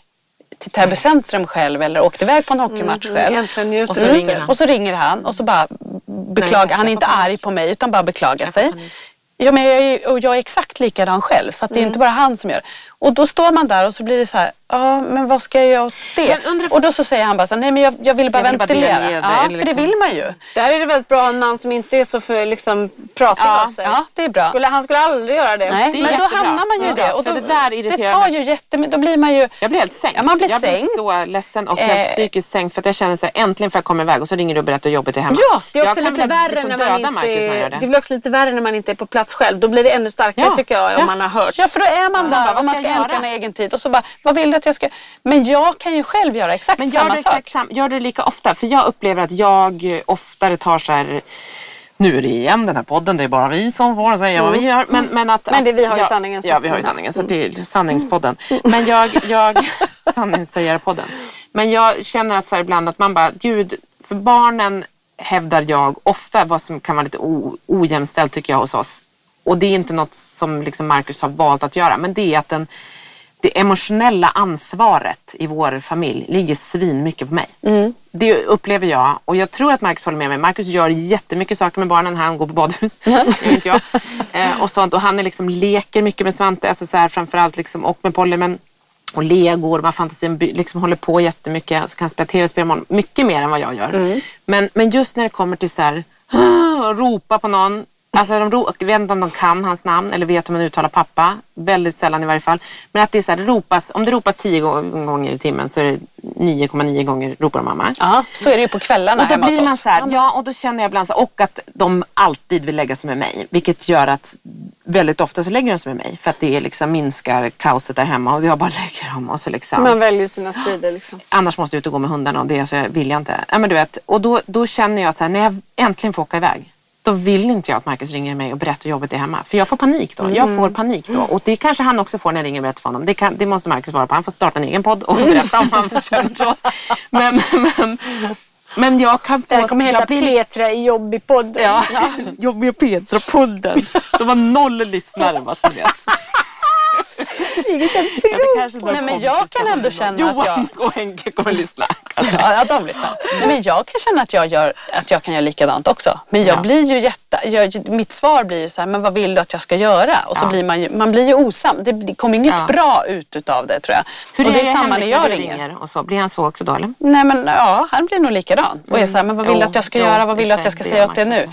till Täby centrum själv eller åkt iväg på en hockeymatch själv. Äntligen njuter Och så ringer han. Och så ringer han och så bara beklagar. jag han är inte arg på mig utan bara beklagar sig. panik. Ja, men jag är, och jag är exakt likadan själv så det är Mm. inte bara han som gör Och då står man där och så blir det så här, ja men vad ska jag göra åt det? Och då så säger han bara så här, nej men jag, jag vill bara Jag vill bara ventilera. med det, ja, eller för det liksom- vill man ju. Där är det väldigt bra en man som inte är så för liksom, pratig Ja, av sig. Ja, det är bra. Skulle, han skulle aldrig göra det. Nej, det men då jättebra. hamnar man ju i Ja, det. Och då, det där det tar ju jättemycket, då blir man ju... Jag blir helt sänkt. Ja, man blir jag sänkt. blir så ledsen och Eh. helt psykiskt sänkt för att jag känner så här, äntligen får jag komma iväg och så ringer du och berättar hur jobbigt det är hemma. Ja, Det är jag också kan lite värre liksom när man inte Marcus när jag gör det. det. blir också lite värre när man inte är på plats själv. Då blir det ännu starkare tycker jag ja. om man har hört. Ja, för då är man bara, där och man ska ha egen tid. Och så bara, vad vill du att jag ska... Men jag kan ju själv göra exakt Men gör samma du, sak. exakt sam, gör du det lika ofta? För jag upplever att jag eh, oftare tar så här nu är det igen den här podden, det är bara vi som får säga vad vi gör. Men, men, att, Men det, att, vi har ju sanningen Ja, vi har ju sanningen. Så det är sanningspodden. Men jag, jag (laughs) sanningssägarpodden. Men jag känner att så ibland att man bara, gud, för barnen hävdar jag ofta vad som kan vara lite o, ojämställt tycker jag hos oss. Och det är inte något som liksom Marcus har valt att göra, men det är att den, det emotionella ansvaret i vår familj ligger svin mycket på mig. Det upplever jag och jag tror att Marcus håller med mig. Marcus gör jättemycket saker med barnen. Han går på badhus, (laughs) inte jag. Eh, och, sånt. och han är liksom, leker mycket med Svante, alltså så här, framförallt liksom, och med Polly. Men, och legor, man fantasin, liksom håller på jättemycket. Så kan spela tv-spel med honom, mycket mer än vad jag gör. Men, men just när det kommer till så här, (gasps) ropa på någon. Alltså de ro- jag vet inte om de kan hans namn eller vet hur man uttalar pappa. Väldigt sällan i varje fall. Men att det är så här, det ropas, om det ropas tio gå- gånger i timmen så är det 9,9 gånger ropar de mamma. Ja, så är det ju på kvällarna Och då hemma blir man så här, ja och då känner jag ibland så och att de alltid vill lägga sig med mig. Vilket gör att väldigt ofta så lägger de sig med mig. För att det liksom minskar kaoset där hemma och jag bara (laughs) lägger dem och så liksom. Man väljer sina strider liksom. Annars måste jag ut och gå med hundarna och det så vill jag inte. Ja, men du vet, och då, då känner jag att så här, när jag äntligen får åka iväg. Då vill inte jag att Marcus ringer mig och berättar hur jobbet är hemma. För jag får panik då. Jag får panik då. Och det kanske han också får när jag ringer och berättar för honom. Det, kan, det måste Marcus svara på. Han får starta en egen podd och berätta om han känner så. Men, men, men jag kan få... Det här kommer heta blir Petra i jobbig-podden. Ja, (laughs) Jobbiga Petra-podden. De var noll lyssnare bara så vet. Några Nej, men jag kan ändå känna att Johan och Henke kommer lyssna. Ja, de lyssnar. Nej, men jag kan känna att jag, gör, att jag kan göra likadant också. Men jag Ja. blir ju jätte... Jag, mitt svar blir ju så här, men vad vill du att jag ska göra? Och så Ja. blir man ju, man blir ju osam. Det, det kommer inget Ja. bra ut utav det tror jag. Hur och det är är samma när jag ringer. och så? Blir han så också då eller? Nej men ja, han blir nog likadan. Och är så här, men vad vill du att jag ska jo, göra? Vad vill du att jag ska säga åt är nu?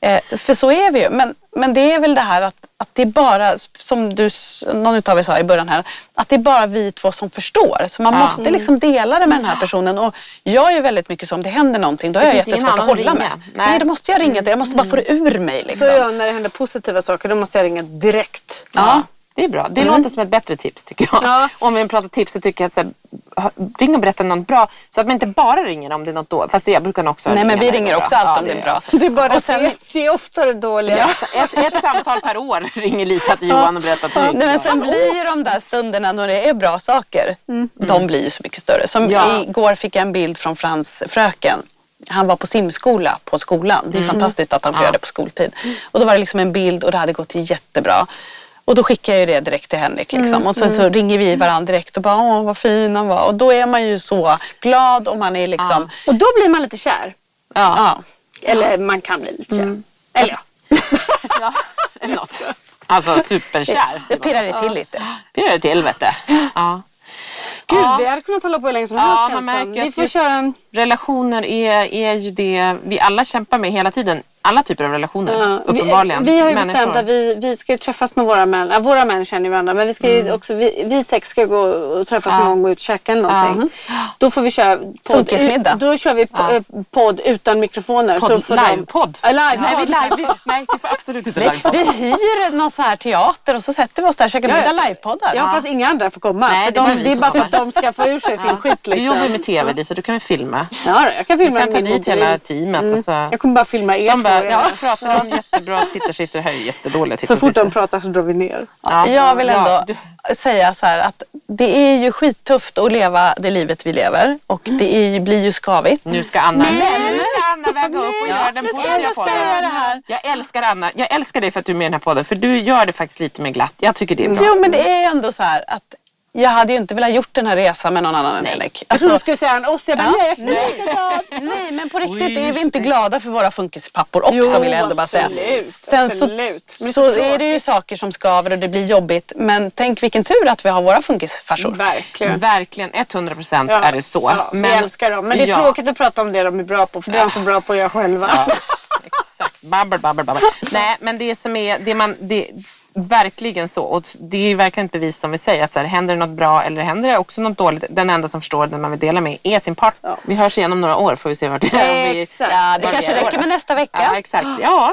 Eh, för så är vi ju. Men, men det är väl det här att, att det är bara, som du, någon utav er sa i början här, att det är bara vi två som förstår. Så man Ja. måste liksom dela det med den här personen. Och jag är ju väldigt mycket så, om det händer någonting, då har jag finns ingen jättesvårt att hålla med. Nej. Nej. då måste jag ringa Jag måste bara få det ur mig. Så Liksom. är jag när det händer positiva saker, då måste jag ringa direkt. Ja. Det är bra. Det låter som ett bättre tips tycker jag. Ja. Om vi pratar tips så tycker jag att så här, ring och berätta något bra. Så att man inte bara ringer om det är något dåligt. Fast jag brukar också Nej men vi ringer också bra. allt Ja, om det är bra. Det är bara Och sen- det, är oftare dåliga. Ja, ett, ett samtal per år (laughs) ringer Lisa till Johan och berättar att det Nej, men sen blir de där stunderna när det är bra saker, de blir ju så mycket större. Som igår fick jag en bild från Frans fröken. Han var på simskola på skolan. Det är fantastiskt att han får Ja. göra det på skoltid. Och då var det liksom en bild och det hade gått jättebra. Och då skickar jag ju det direkt till Henrik. Liksom. Och så, så ringer vi varandra direkt och bara åh vad fin han var. Och då är man ju så glad och man är liksom... Och då blir man lite kär. Ja. Ja. Eller man kan bli lite kär. Eller ja. (laughs) Ja, eller något. Alltså superkär. Det pirrar det till lite. Pirrar det till vet du. Ja. Gud, Ja. vi hade kunnat hålla på hur länge som helst Ja, känns man det som. märker Vi får köra en... relationer är, är ju det vi alla kämpar med hela tiden. Alla typer av relationer, Ja, uppenbarligen. Vi, vi har ju Människor. bestämt att vi, vi ska ju träffas med våra män. Ja, våra män känner ju varandra. Men vi, ska ju också, vi, vi sex ska gå och träffas Ja. någon gång och gå ut och käka eller någonting. Då får vi köra podd. Då kör vi po- eh, podd utan mikrofoner. Podd, så livepodd. Ja, live Nej, vi, live, vi, nej, vi får absolut inte livepodd. vi hyr någon så här teater och så sätter vi oss där och käkar Ja, ja. middag livepoddar. Ja, fast inga andra får komma. Nej, för det är de, bara vi det är bara för att de ska få ur sig sin skit. Du Liksom. jobbar med tv Lisa, du kan väl filma? Ja, jag kan Du filma kan ta dit hela teamet. Jag kommer bara filma er Två. ja, pratar om jättebra tittarsiffror. Det här är jättedåliga Så fort de tittarsiffror. pratar så drar vi ner. Ja. Jag vill ändå Ja, du- säga så här att det är ju skittufft att leva det livet vi lever och det är, ju- blir ju skavigt. Nu ska Anna, nu ska Anna väga upp och göra den ska podden jag jag säga det här. Jag älskar Anna. Jag älskar dig för att du är med i den här podden. För du gör det faktiskt lite mer glatt. Jag tycker det är bra. Jo men det är ändå så här att jag hade ju inte velat gjort den här resan med någon annan än Henrik. Jag trodde Alltså, du skulle säga en oss. Jag bara, Ja. nej. nej men på riktigt är vi inte glada för våra funkispappor också Jo, vill jag ändå bara säga. absolut, Sen så, absolut. Men så, så är det ju saker som skaver och det blir jobbigt. Men tänk vilken tur att vi har våra funkisfarsor. Verkligen. Verkligen, 100 procent Ja, är det så. Ja, vi älskar dem. Men det är Ja. tråkigt att prata om det de är bra på. För det är de så bra på att göra själva. Exakt, babbel, babbel, babbel. (laughs) Nej, men det som är, det man, det, verkligen så. Och det är ju verkligen ett bevis som vi säger att så här, händer det något bra eller händer det också något dåligt, den enda som förstår den man vill dela med är sin partner. Vi hörs igen om några år får vi se vart det är. Vi- Exakt. Ja, det kanske är. räcker med nästa vecka. Ja, exakt. Ja,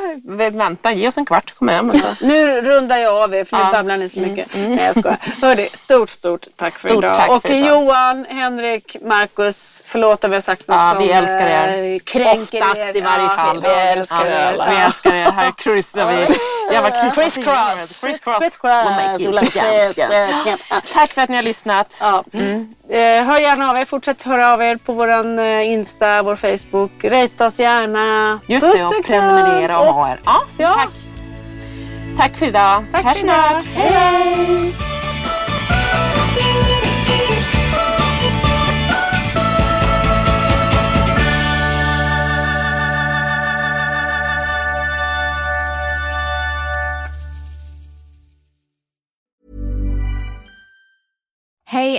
vänta, ge oss en kvart, kom hem. Nu rundar jag av er för nu Ja. babblar ni så mycket. Nej jag skojar. Hörde, stort stort tack för Stort idag. tack och för idag. Johan, Henrik, Marcus, förlåt om vi har sagt något Ja, som vi älskar er. kränker Oftast er. i varje Ja, fall. vi Vi älskar er. er Vi alla. älskar er. Här kryssar vi. Jag var Criss cross. Criss cross. Criss We'll cross. make you We'll jump. criss Yeah. cross. Tack för att ni har lyssnat. Ja. Eh, hör gärna av er. Fortsätt höra av er på våran eh, Insta, vår Facebook. Rate oss gärna. Just Puss det, och kram. prenumerera och ha er. Ja, Ja. tack. Tack för idag. Tack Hörs snart. Hej,